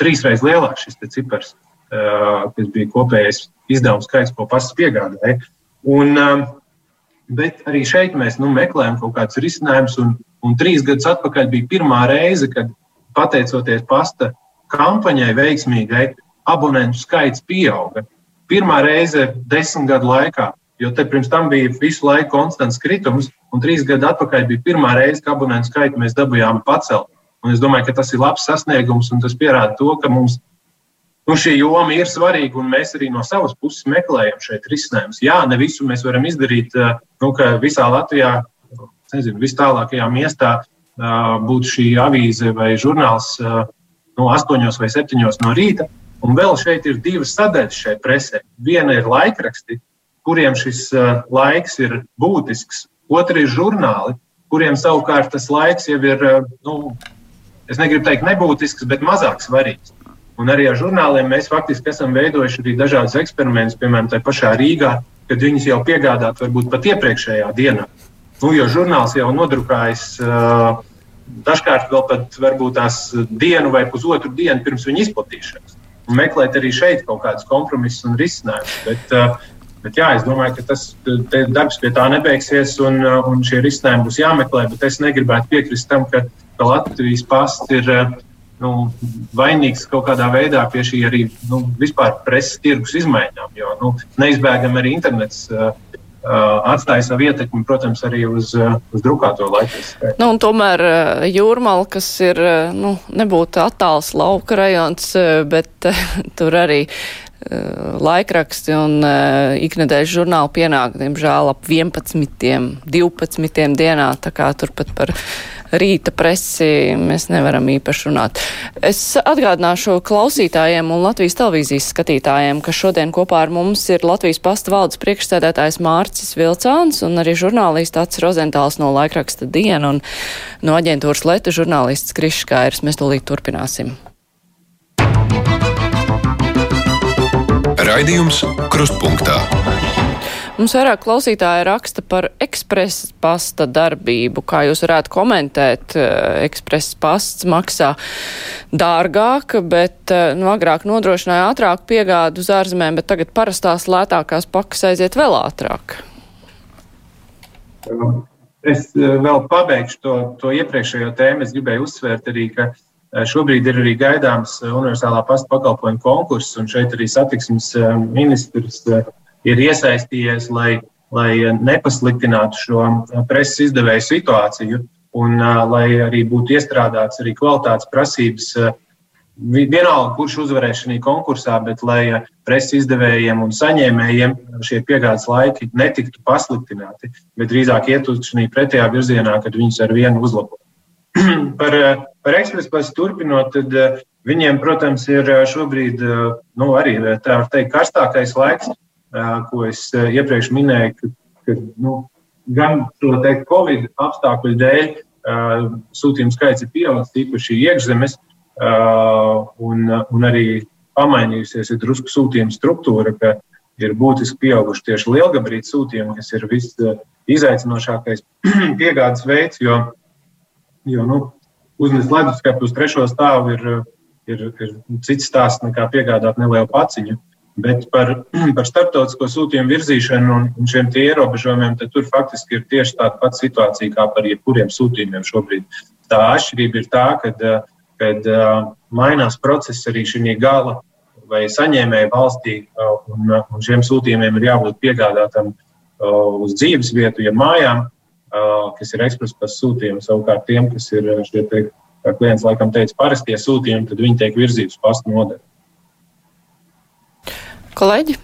trīs reizes lielāks šis cipars, kas bija kopējais izdevumu skaits, ko pasas piegādāja. Un, bet arī šeit mēs nu, meklējam kaut kādus risinājumus, un, un trīs gadus atpakaļ bija pirmā reize, kad pateicoties pasta kampaņai veiksmīgai abonentu skaits pieauga. Pirmā reize desmit gadu laikā, jo te pirms tam bija visu laiku konstants kritums, un trīs gadu atpakaļ bija pirmā reize, kad abonentu skaitu mēs dabūjām pacelt. Un es domāju, ka tas ir labs sasniegums, un tas pierāda to, ka mums nu, šī joma ir svarīga, un mēs arī no savas puses meklējam šeit risinājumus. Jā, ne visu mēs varam izdarīt, nu, ka visā Latvijā, nezinu, vis tālākajā miestā būtu šī avīze vai žurnāls no 8 vai 7 no rīta. Un vēl šeit ir divas sadaļas šai presē. Viena ir laikraksti, kuriem šis laiks ir būtisks, otra ir žurnāli, kuriem savukārt tas laiks jau ir, nu, es negribu teikt nebūtisks, bet mazāk svarīgs. Un arī ar žurnāliem mēs faktiski esam veidojuši arī dažādas eksperimentus, piemēram, tajā pašā Rīgā, kad viņus jau piegādāt varbūt pat iepriekšējā dienā. Nu, jo žurnāls jau nodrukājas uh, dažkārt vēl pat varbūt tās dienu vai pusotru dienu pirms viņa izplatīšanas. Un meklēt arī šeit kaut kādus kompromisus un risinājumus. Bet, uh, bet jā, es domāju, ka tas darbs pie tā nebeigsies un, un šie risinājumi būs jāmeklē. Bet es negribētu piekrist tam, ka, ka Latvijas pasts ir uh, nu, vainīgs kaut kādā veidā pie šī arī nu, vispār preses tirgus izmaiņām. Jo nu, neizbēgami arī internets uh, atstāja savu ietekmi, protams, arī uz, uz drukāto laiku. Nu, tomēr jūrmāla, kas ir, nu, nebūtu attāls lauka rajons, bet tur arī laikraksti un uh, iknedēļas žurnāli pienāk, diemžēl, ap 11, 12 dienā, tā kā turpat par rīta presi mēs nevaram īpaši runāt. Es atgādināšu klausītājiem un Latvijas televīzijas skatītājiem, ka šodien kopā ar mums ir Latvijas pasta valdes priekšstādētājs Mārcis Vilcāns un arī žurnālists Ats Rozentāls no laikraksta Diena un no aģentūras Leta žurnālists Kriškairs. Mēs tūlīt turpināsim. Raidījums Krustpunktā. Mums vairāk klausītāji raksta par ekspresa pasta darbību. Kā jūs varētu komentēt, eh, ekspresa pasts maksā dārgāk, bet eh, nu, agrāk nodrošināja ātrāku piegādu uz ārzemēm, bet tagad parastās lētākās pakas aiziet vēl ātrāk. Es eh, vēl pabeigšu to, to iepriekšējo tēmu. Es gribēju uzsvērt arī, ka šobrīd ir arī gaidāms universālā pasta pakalpojuma konkurss, un šeit arī satiksmes ministrs ir iesaistījies, lai, lai nepasliktinātu šo preses izdevēju situāciju. un lai arī būtu iestrādāts arī kvalitātes prasības vienalga, kurš uzvarēs šajā konkursā, bet lai preses izdevējiem un saņēmējiem šie piegādes laiki netiktu pasliktināti, bet drīzāk iet uz šī pretējā virzienā, kad viņus ar vienu uzlabot. par par ekspresu turpinot, tad viņiem, protams, ir šobrīd nu, arī tā var teikt karstākais laiks, ko es iepriekš minēju, ka, ka nu, gan šo teikt, Covid apstākļu dēļ sūtījumu skaits ir pieaudzis, īpaši iekšzemes. Un, un arī pamainījusies ir drusku sūtījuma struktūra, ka ir būtiski pieauguši tieši lielgabarītu sūtījumi, kas ir visizaicinošākais piegādes veids, jo, jo nu, uznest leduskapu uz trešo stāvu ir, ir, ir cits stāsts nekā piegādāt nelielu paciņu. Bet par, par starptautisko sūtījumu virzīšanu un, šiem ierobežojumiem, tur faktiski ir tieši tāda pati situācija kā par jebkuriem sūtījumiem šobrīd. Tā atšķirība ir tā, ka kad mainās process arī šī gala vai saņēmēja valstī, un, un šiem sūtījumiem ir jābūt piegādātam uz dzīves vietu, ja mājām, kas ir ekspresa sūtījumi. Savukārt tiem, kas ir šie, te, kā klients laikam teica, parastie sūtījumi, tad viņi tiek virzīti uz pastu nodeļu. Kolēģi?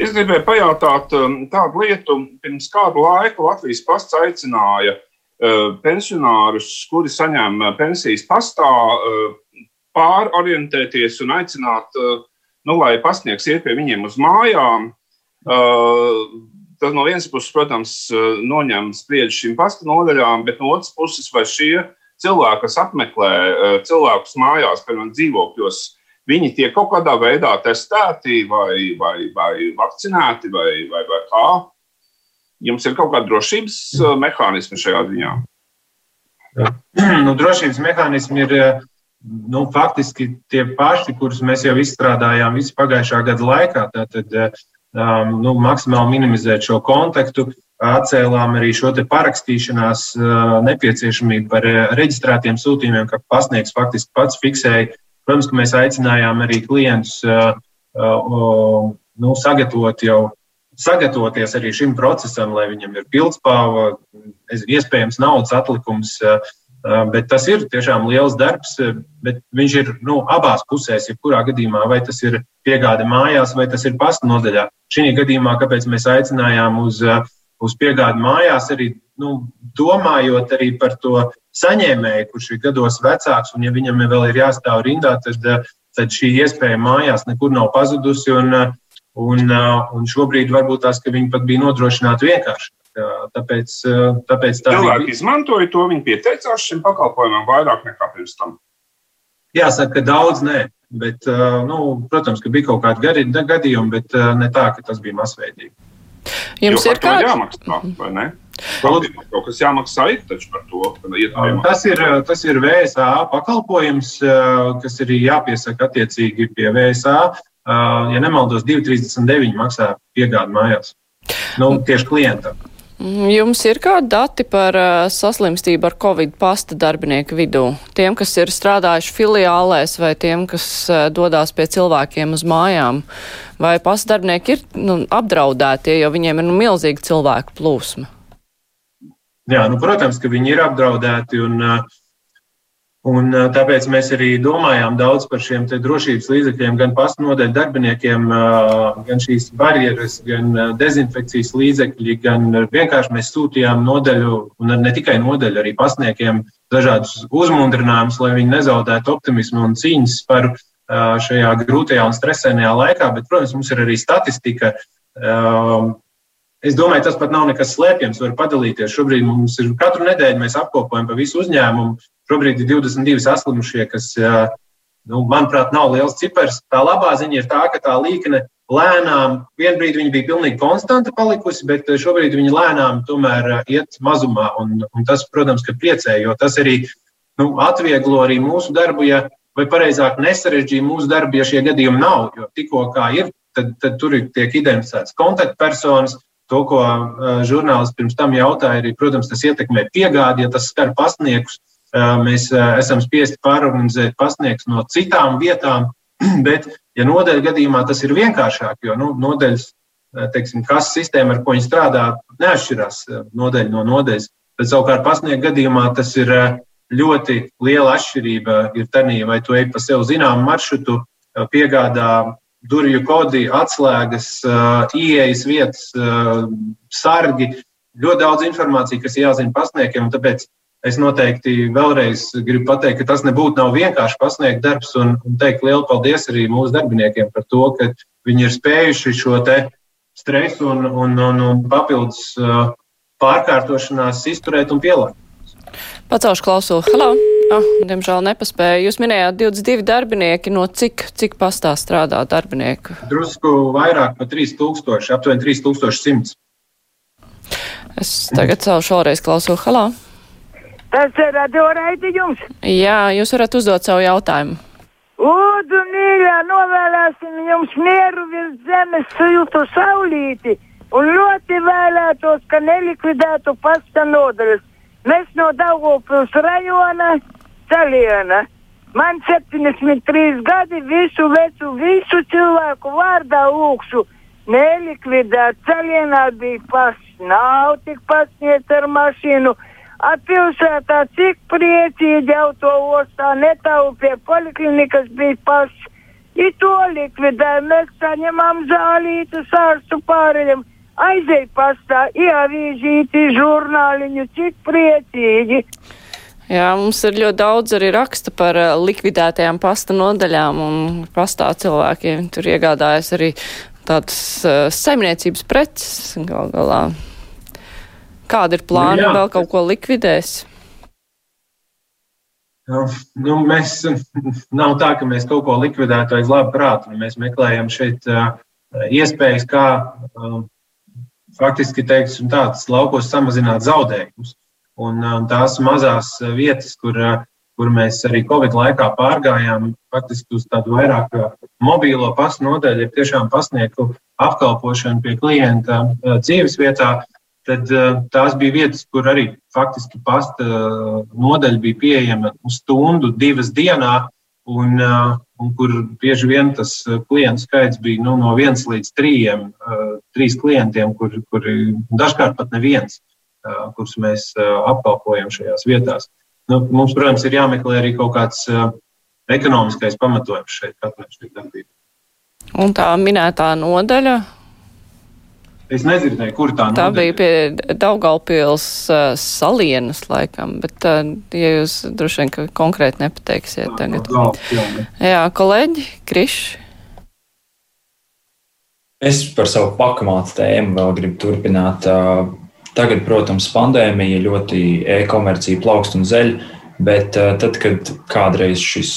Es gribēju pajautāt tādu lietu. Pirms kādu laiku Latvijas pasts aicināja pensionārus, kuri saņem pensijas pastā, pārorientēties un aicināt, nu, lai pasniegs iet pie viņiem uz mājām. Tas no vienas puses, protams, noņem spriedzi šīm pasta nodaļām, bet no otras puses, vai šie cilvēki, kas apmeklē cilvēkus mājās, piemēram, dzīvokļos, viņi tiek kaut kādā veidā testēti vai, vai, vai vakcinēti vai, vai, vai kā. Jums ir kaut kāda drošības uh, mehānismi šajā ziņā? Nu, drošības mehānismi ir nu, faktiski tie paši, kurus mēs jau izstrādājām visu pagājušā gada laikā. Tātad nu, maksimāli minimizēt šo kontaktu, atcēlām arī šo parakstīšanās uh, nepieciešamību par uh, reģistrētiem sūtījumiem, ka pasniegs faktiski pats fiksēja. Protams, ka mēs aicinājām arī klientus uh, uh, nu, sagatavot jau sagatavoties arī šim procesam, lai viņam ir pildspāva, iespējams, naudas atlikums. Eh, bet tas ir tiešām liels darbs, bet viņš ir nu, abās pusēs, jebkurā gadījumā, vai tas ir piegāde mājās, vai tas ir pasta nodaļā. Šī gadījumā, kāpēc mēs aicinājām uz, uz piegādi mājās, arī nu, domājot arī par to saņēmēju, kurš ir gados vecāks, un ja viņam vēl ir jāstāv rindā, tad, tad šī iespēja mājās nekur nav pazudusi. Un, Un, un šobrīd varbūt tās, ka viņi pat bija nodrošināti vienkārši. Tāpēc, tāpēc tā cilvēki bija. izmantoja to, viņi pieteicās šim pakalpojumam vairāk nekā pirms tam. Jāsaka, ka daudz nē, bet, nu, protams, ka bija kaut kādi gadījumi, bet ne tā, ka tas bija masveidīgi. Jums jo ir kāds jāmaksā, vai ne? Kaut kas jāmaksā ir taču par to. Tas ir, tas ir VSA pakalpojums, kas ir jāpiesaka attiecīgi pie VSA ja nemaldos, 2,39 maksā piegādi mājās. Nu, tieši klientam. Mm, jums ir kādi dati par uh, saslimstību ar covid pasta darbinieku vidū? Tiem, kas ir strādājuši filiālēs vai tiem, kas uh, dodās pie cilvēkiem uz mājām? Vai pasta darbinieki ir nu, apdraudēti, jo viņiem ir nu, milzīga cilvēku plūsma? Jā, nu, protams, ka viņi ir apdraudēti un uh, Un, tāpēc mēs arī domājām daudz par šiem drošības līdzekļiem, gan pastu nodeļu darbiniekiem, gan šīs barjeras, gan dezinfekcijas līdzekļi, gan vienkārši mēs sūtījām nodeļu, un ne tikai nodeļu, arī pasniekiem dažādus uzmundrinājumus, lai viņi nezaudētu optimismu un cīņas par šajā grūtajā un stresainajā laikā. Bet, protams, mums ir arī statistika. Es domāju, tas pat nav nekas slēpjams, var padalīties. Šobrīd mums ir katru nedēļu mēs apkopojam pa visu uzņēmumu Šobrīd ir 22 saslimušie, kas, nu, manuprāt, nav liels cipars. Tā labā ziņa ir tā, ka tā līkne lēnām, vienā brīdī viņa bija pilnīgi konstanta palikusi, bet šobrīd viņa lēnām tomēr iet mazumā. Un, un tas, protams, ka priecē, jo tas arī nu, atvieglo arī mūsu darbu, ja, vai pareizāk nesarežģīja mūsu darbu, ja šie gadījumi nav. Jo tikko kā ir, tad, tad tur tiek identificēts kontaktpersonas. To, ko žurnālists pirms tam jautāja, arī, protams, tas ietekmē piegādi, ja tas skar pasniegus mēs esam spiesti pārorganizēt pasniegus no citām vietām, bet, ja nodeļa gadījumā tas ir vienkāršāk, jo nu, nodeļas, teiksim, kas sistēma, ar ko viņi strādā, neatšķirās nodeļa no nodeļas, Bet savukārt pasniegt gadījumā tas ir ļoti liela atšķirība. Ir tanī, vai tu ej pa sev zināmu maršrutu, piegādā durvju kodi, atslēgas, ieejas vietas, sargi. Ļoti daudz informācijas, kas jāzina pasniegiem. Tāpēc es noteikti vēlreiz gribu pateikt, ka tas nebūtu vienkārši pasniegt darbs un, un teikt lielu paldies arī mūsu darbiniekiem par to, ka viņi ir spējuši šo stresu un, un, un, un papildus pārkārtošanās izturēt un pielāgot. Pacelšu klausulu. Halo! Oh, diemžēl nepaspēju. Jūs minējāt 22 darbinieki. No cik, cik pastā strādā darbinieku? Drusku vairāk par 3000, aptuveni 3100. Es tagad celšu vēlreiz klausulu. Halo! Tas ir radio raidījums. Jā, jūs varat uzdot savu jautājumu. Lūdzu, mīļā, novēlēsim jums mieru virs zemes, siltu saulīti un ļoti vēlētos, ka nelikvidētu pasta nodaļas. Mēs no Daugopils rajona celiena. Man 73 gadi, visu vecu, visu cilvēku vārdā lūkšu. Nelikvidēt celienā bija pasts, nav tik pasniegt ar mašīnu. Atpilsētā cik priecīgi autoostā netaupie poliklinikas bija pasts. I to likvidēja, mēs saņemam zālītas ārstu pārējiem aizēj pastā, ievīžīti žurnāliņu, cik priecīgi. Jā, mums ir ļoti daudz arī raksta par uh, likvidētajām pasta nodaļām un pastā cilvēkiem. Tur iegādājas arī tādas uh, saimniecības preces gal galā. Kāda ir plāna nu, vēl kaut ko likvidēs? Nu, nu, mēs nav tā, ka mēs kaut ko likvidētu aiz labu prātu. Mēs meklējam šeit uh, iespējas, kā uh, faktiski teiksim, tāds laukos samazināt zaudējumus. Un, un tās mazās vietas, kur, kur mēs arī Covid laikā pārgājām, faktiski uz tādu vairāk mobīlo pasu nodaļu, ir tiešām pasniegtu apkalpošanu pie klienta dzīves vietā, tad tās bija vietas, kur arī faktiski pasta nodaļa bija pieejama stundu, divas dienā. Un, un kur bieži vien tas klientu skaits bija nu, no viens līdz trījiem, trīs klientiem, kur, kuri dažkārt pat neviens, kurus mēs apkalpojam šajās vietās. Nu, mums, protams, ir jāmeklē arī kaut kāds ekonomiskais pamatojums šeit katrai šai darbībai. Un tā minētā nodaļa, Es nedzirdēju, kur tā, tā bija. Pie Daugalpils uh, salienas, laikam, bet, uh, ja jūs droši vien konkrēti nepateiksiet tagad. Jā, kolēģi, Krišs. Es par savu pakamātu tēmu vēl gribu turpināt. Tagad, protams, pandēmija ļoti e-komercija plaukst un zeļ, bet tad, kad kādreiz šis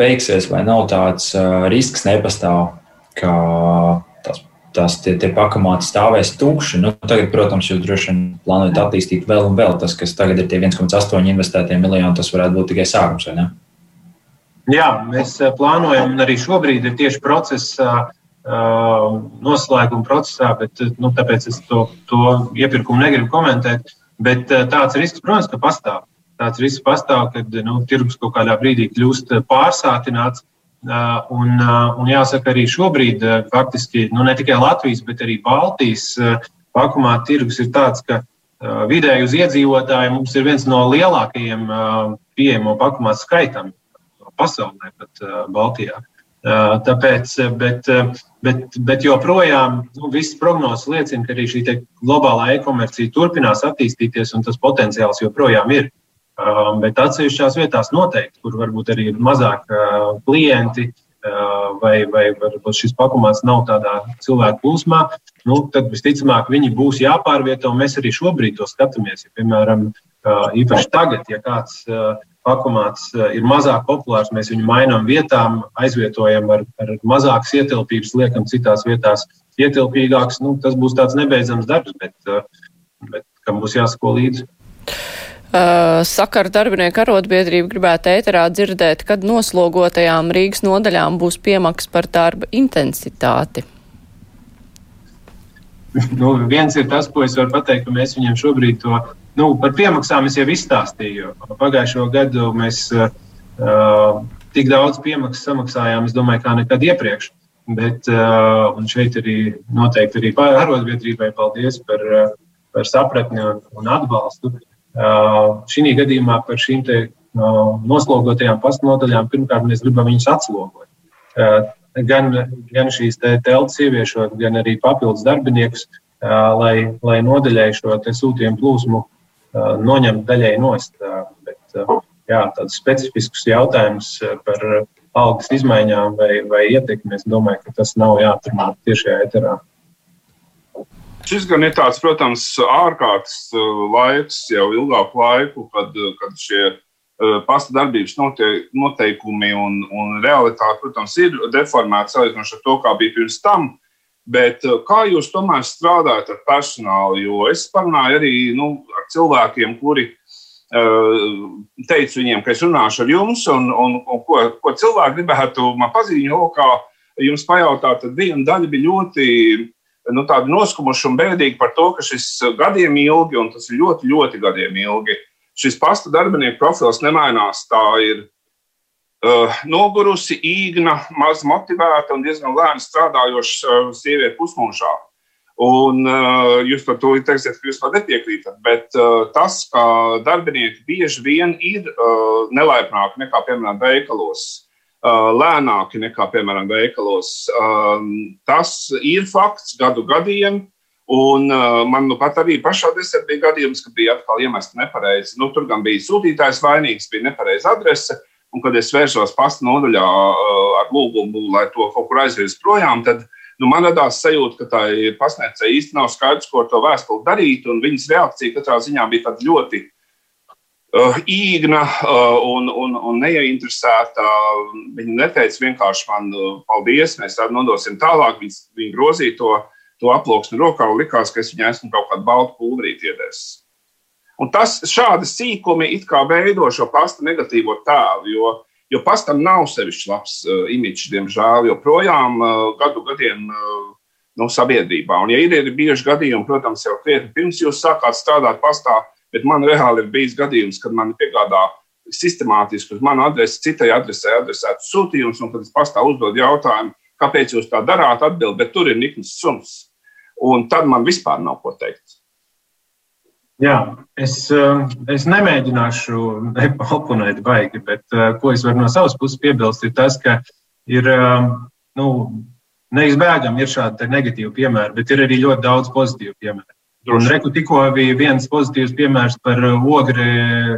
beigsies vai nav tāds risks nepastāv, ka tās tie, tie pakamāti stāvēs tukši. Nu, tagad, protams, jūs droši vien plānojat attīstīt vēl un vēl. Tas, kas tagad ir tie 1,8 investētie miljoni, tas varētu būt tikai sākums, vai ne? Jā, mēs eh, plānojam, un arī šobrīd ir tieši procesā, uh, noslēguma procesā, bet nu, tāpēc es to, to iepirkumu negribu komentēt. Bet tāds risks, protams, ka pastāv. Tāds risks pastāv, kad nu, tirgus kaut kādā brīdī kļūst pārsātināts. Un, un jāsaka, arī šobrīd faktiski nu, ne tikai Latvijas, bet arī Baltijas pakumā tirgus ir tāds, ka vidēji uz iedzīvotāju mums ir viens no lielākajiem pieejamo pakumā skaitam pasaulē, pat Baltijā. Tāpēc, bet, bet, bet joprojām nu, visas prognozes liecina, ka arī šī globālā e-komercija turpinās attīstīties, un tas potenciāls joprojām ir. Um, bet atsevišķās vietās noteikti, kur varbūt arī ir mazāk uh, klienti, uh, vai, vai varbūt šis pakomāts nav tādā cilvēku plūsmā, nu, tad visticamāk viņi būs jāpārvieto. Mēs arī šobrīd to skatāmies. Ja, piemēram, uh, īpaši tagad, ja kāds pakomāts ir mazāk populārs, mēs viņu mainām vietām, aizvietojam ar, ar mazākas ietilpības, liekam citās vietās ietilpīgāks. Nu, tas būs tāds nebeidzams darbs, bet, bet kam būs jāsako līdzi. Uh, Sakaru darbinieku arotbiedrība gribētu ēterā dzirdēt, kad noslogotajām Rīgas nodaļām būs piemaks par darba intensitāti. Nu, viens ir tas, ko es varu pateikt, ka mēs viņiem šobrīd to nu, par piemaksām jau izstāstīju. Pagājušo gadu mēs uh, tik daudz piemaksas samaksājām, es domāju, kā nekad iepriekš. Bet, uh, un šeit arī noteikti arī arotbiedrībai paldies par, uh, par sapratni un, un atbalstu. Šī gadījumā par šīm noslogotajām pastnodaļām pirmkārt mēs gribam viņus atslogot. Gan, gan šīs te telpas ieviešot, gan arī papildus darbiniekus, lai, lai nodaļai šo sūtījumu plūsmu noņemt daļai nost. Bet, jā, tādus specifiskus jautājumus par algas izmaiņām vai, vai ietekmi, es domāju, ka tas nav jāatrunā tiešajā eterā. Šis gan ir tāds, protams, ārkārtas laiks, jau ilgāku laiku, kad, kad šie pasta darbības noteikumi un, un realitāte, protams, ir deformēti salīdzinot ar to, kā bija pirms tam. Bet kā jūs tomēr strādājat ar personālu? Jo es parunāju arī nu, ar cilvēkiem, kuri teicu viņiem, ka es runāšu ar jums, un, un, un ko, ko cilvēki gribētu man paziņot, lokā jums pajautāt, tad viena daļa bija ļoti nu, noskumuši un bēdīgi par to, ka šis gadiem ilgi, un tas ir ļoti, ļoti gadiem ilgi, šis pasta darbinieku profils nemainās. Tā ir uh, nogurusi, īgna, maz motivēta un diezgan lēni strādājoša uh, sieviete pusmūžā. Un uh, jūs par to teiksiet, ka jūs to nepiekrītat, bet uh, tas, ka darbinieki bieži vien ir uh, nelaipnāki nekā, piemēram, veikalos, uh, lēnāki nekā, piemēram, veikalos, um, tas ir fakts gadu gadiem. Un uh, man nu pat arī pašā desmit bija gadījums, ka bija atkal iemesta nepareizi. Nu, tur gan bija sūtītājs vainīgs, bija nepareiza adrese. Un, kad es vērsos pasta nodaļā uh, ar lūgumu, lai to kaut kur aizvirzītu projām, tad nu, man radās sajūta, ka tā pasniedzēja īsti nav skaidrs, ko ar to vēstuli darīt. Viņas reakcija katrā ziņā bija ļoti uh, īgna uh, un, un, un neinteresēta. Viņa neteica vienkārši man uh, paldies, mēs tādu nodosim tālāk. Viņa, viņa grozīja to to aploksni rokā un likās, ka es viņai esmu kaut kādu baltu pulverīti iedevis. Un tas šādi sīkumi it kā veido šo pasta negatīvo tēlu, jo, jo pastam nav sevišķi labs uh, imidžs, diemžēl, joprojām uh, gadu gadiem uh, nu, sabiedrībā. Un, ja ir, ir bijuši gadījumi, protams, jau krietni pirms jūs sākāt strādāt pastā, bet man reāli ir bijis gadījums, kad man piegādā sistemātiski uz manu adresi, citai adresē adresēts sūtījums, un kad es pastā uzdod jautājumu, kāpēc jūs tā darāt, atbild, bet tur ir nikns suns un tad man vispār nav ko teikt. Jā, es, eh, es nemēģināšu oponēt baigi, bet eh, ko es varu no savas puses piebilst, ir tas, ka ir eh, nu, neizbēgami ir šādi negatīvi piemēri, bet ir arī ļoti daudz pozitīvu piemēru. Un reku tikko bija viens pozitīvs piemērs par ogre,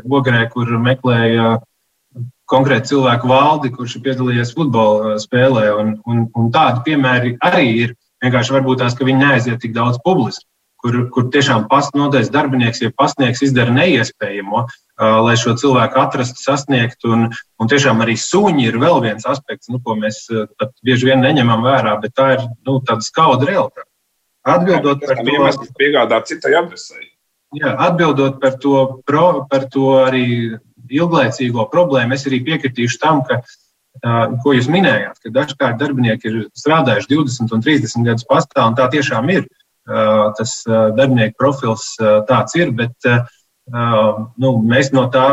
ogrē, kur meklēja konkrēti cilvēku valdi, kurš ir piedalījies futbola spēlē. Un, un, un tādi piemēri arī ir. Vienkārši varbūt tās, ka viņi neaiziet tik daudz publiski, kur, kur tiešām nodaļas darbinieks, ja pasniegs izdara neiespējamo, lai šo cilvēku atrastu, sasniegtu. Un, un tiešām arī suņi ir vēl viens aspekts, nu, ko mēs bieži vien neņemam vērā, bet tā ir nu, tāda skauda realitāte. Atbildot par to, kas piegādā citai adresei. Jā, atbildot par to, pro, par to arī ilglaicīgo problēmu, es arī piekritīšu tam, ka ko jūs minējāt, ka dažkārt darbinieki ir strādājuši 20 un 30 gadus pastā, un tā tiešām ir. Tas darbinieku profils tāds ir, bet nu, mēs no tā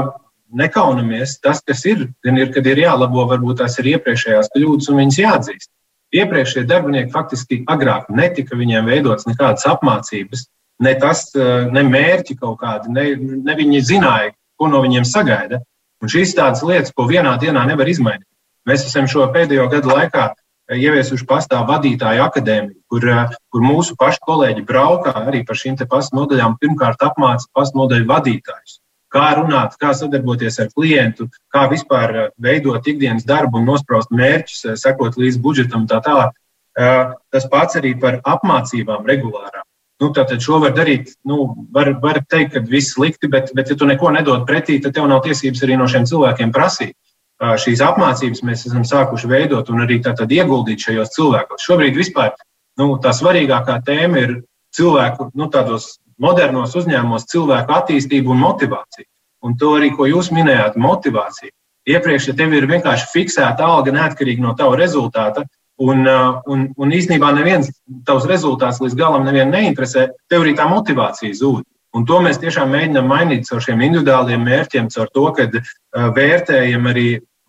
nekaunamies. Tas, kas ir, gan ir, kad ir jālabo, varbūt tās ir iepriekšējās kļūdas un viņas jāatzīst. Iepriekšējie darbinieki faktiski agrāk netika viņiem veidotas nekādas apmācības, ne tas, ne mērķi kaut kādi, ne, ne viņi zināja, ko no viņiem sagaida. Un šīs tādas lietas, ko vienā dienā nevar izmainīt. Mēs esam šo pēdējo gadu laikā eh, ieviesuši pastāvu vadītāju akadēmiju, kur, eh, kur mūsu pašu kolēģi braukā arī par šīm pastu nodaļām. Pirmkārt, apmāca pastu nodaļu vadītājus. Kā runāt, kā sadarboties ar klientu, kā vispār eh, veidot ikdienas darbu un nospraust mērķus, sekot līdz budžetam un tā tālāk. Tas pats arī par apmācībām regulārām. Nu, tātad šo var darīt, nu, var, var teikt, ka viss slikti, bet, bet ja tu neko nedod pretī, tad tev nav tiesības arī no šiem cilvēkiem prasīt šīs apmācības mēs esam sākuši veidot un arī tātad ieguldīt šajos cilvēkos. Šobrīd vispār nu, tā svarīgākā tēma ir cilvēku, nu, tādos modernos uzņēmumos cilvēku attīstība un motivācija. Un to arī, ko jūs minējāt, motivācija. Iepriekš, ja tev ir vienkārši fiksēta alga neatkarīgi no tava rezultāta, un, un, un īstenībā neviens tavs rezultāts līdz galam neinteresē, tev arī tā motivācija zūd. Un to mēs tiešām mēģinām mainīt caur šiem individuāliem mērķiem, caur to, ka vērtējam arī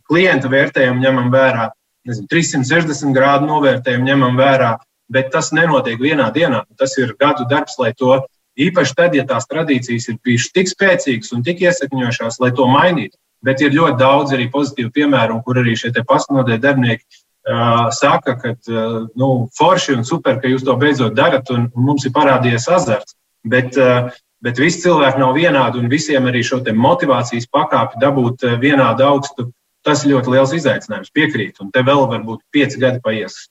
klienta vērtējumu ņemam vērā, nezinu, 360 grādu novērtējumu ņemam vērā, bet tas nenotiek vienā dienā. Tas ir gadu darbs, lai to Īpaši tad, ja tās tradīcijas ir bijušas tik spēcīgas un tik iesakņojušās, lai to mainītu. Bet ir ļoti daudz arī pozitīvu piemēru, kur arī šie pastnodēļ darbinieki uh, saka, ka uh, nu, forši un super, ka jūs to beidzot darat, un mums ir parādījies azarts. Bet, uh, bet visi cilvēki nav vienādi, un visiem arī šo motivācijas pakāpi dabūt vienādu augstu, tas ir ļoti liels izaicinājums. Piekrīt, un te vēl varbūt pieci gadi paies.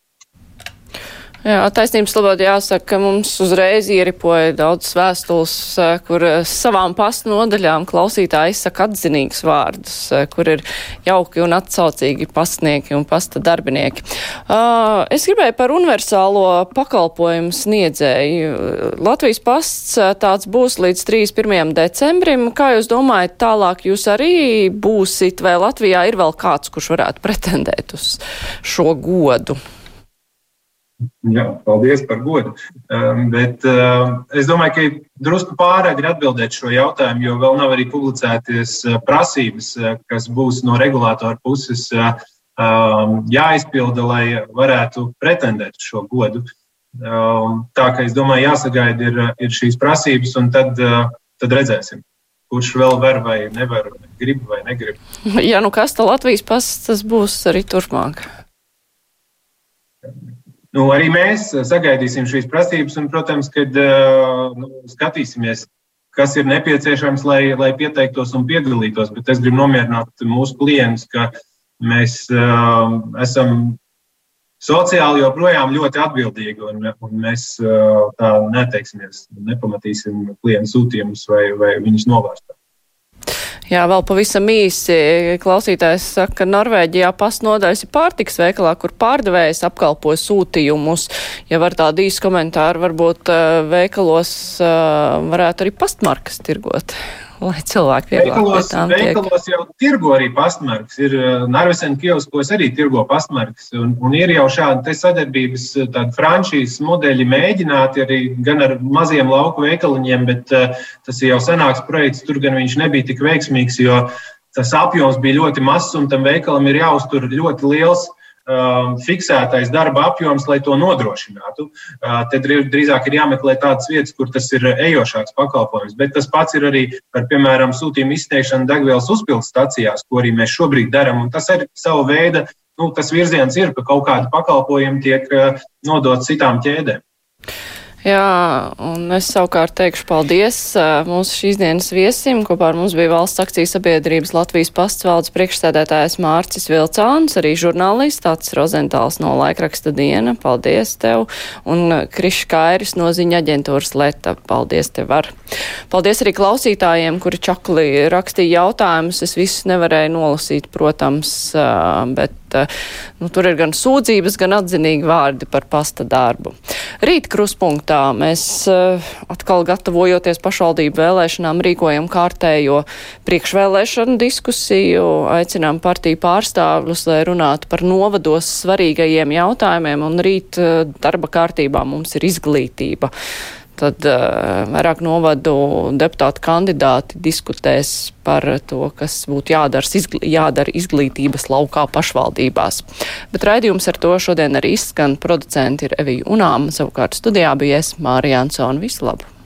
Jā, taisnības labāk jāsaka, ka mums uzreiz ieripoja daudz vēstules, eh, kur eh, savām pastu nodaļām klausītāji izsaka atzinīgus vārdus, eh, kur ir jauki un atsaucīgi pastnieki un pasta darbinieki. Uh, es gribēju par universālo pakalpojumu sniedzēju. Latvijas pasts tāds būs līdz 31. decembrim. Kā jūs domājat, tālāk jūs arī būsit, vai Latvijā ir vēl kāds, kurš varētu pretendēt uz šo godu? Jā, paldies par godu. Um, bet uh, es domāju, ka drusku pārāk ir atbildēt šo jautājumu, jo vēl nav arī publicēties uh, prasības, uh, kas būs no regulātora puses um, jāizpilda, lai varētu pretendēt šo godu. Um, tā kā es domāju, jāsagaida ir, ir šīs prasības, un tad, tad redzēsim kurš vēl var vai nevar, grib vai negrib. Ja nu kas, tad Latvijas pasts tas būs arī turpmāk. Nu, arī mēs sagaidīsim šīs prasības, un, protams, kad uh, nu, skatīsimies, kas ir nepieciešams, lai, lai pieteiktos un piedalītos. Bet es gribu nomierināt mūsu klientus, ka mēs uh, esam sociāli joprojām ļoti atbildīgi, un, un mēs uh, tā neteiksimies, nepamatīsim klientu sūtījumus vai, vai viņus novērst. Jā, vēl pavisam īsi klausītājs saka, ka Norvēģijā pasnodaļas ir pārtiks veikalā, kur pārdevējs apkalpo sūtījumus. Ja var tādu īsu komentāru, varbūt uh, veikalos uh, varētu arī pastmarkas tirgot lai cilvēki veikalos, veikalos jau tirgo arī pastmarks. Ir uh, Narvesen kioskos arī tirgo pastmarks. Un, un ir jau šādi sadarbības franšīzes modeļi mēģināti arī gan ar maziem lauku veikaliņiem, bet uh, tas ir jau senāks projekts. Tur gan viņš nebija tik veiksmīgs, jo tas apjoms bija ļoti mazs un tam veikalam ir jāuztur ļoti liels Um, fiksētais darba apjoms, lai to nodrošinātu. Uh, tad drīzāk ir jāmeklē tādas vietas, kur tas ir ejošāks pakalpojums. Bet tas pats ir arī par, piemēram, sūtījumu izsniegšanu degvielas uzpildes stacijās, ko arī mēs šobrīd darām. Tas ir sava veida, nu, tas virziens ir, ka kaut kādi pakalpojumi tiek uh, nodot citām ķēdēm. Jā, un es savukārt teikšu paldies mūsu šīs dienas viesim. Kopā ar mums bija valsts akciju sabiedrības Latvijas pastvaldes priekšstādētājs Mārcis Vilcāns, arī žurnālists Tāds Rozentāls no laikraksta diena. Paldies tev. Un Krišs Kairis no ziņa aģentūras Leta. Paldies tev var. Paldies arī klausītājiem, kuri čakli rakstīja jautājumus. Es visus nevarēju nolasīt, protams, bet nu, tur ir gan sūdzības, gan atzinīgi vārdi par pasta darbu. Rīt kruspunktā mēs atkal gatavojoties pašvaldību vēlēšanām rīkojam kārtējo priekšvēlēšanu diskusiju, aicinām partiju pārstāvjus, lai runātu par novados svarīgajiem jautājumiem, un rīt darba kārtībā mums ir izglītība tad uh, vairāk novadu deputātu kandidāti diskutēs par to, kas būtu jādara, izgl jādara izglītības laukā pašvaldībās. Bet raidījums ar to šodien arī izskan. Producenti ir Evija Unām, savukārt studijā bija es Mārija Ansona. Visu labu!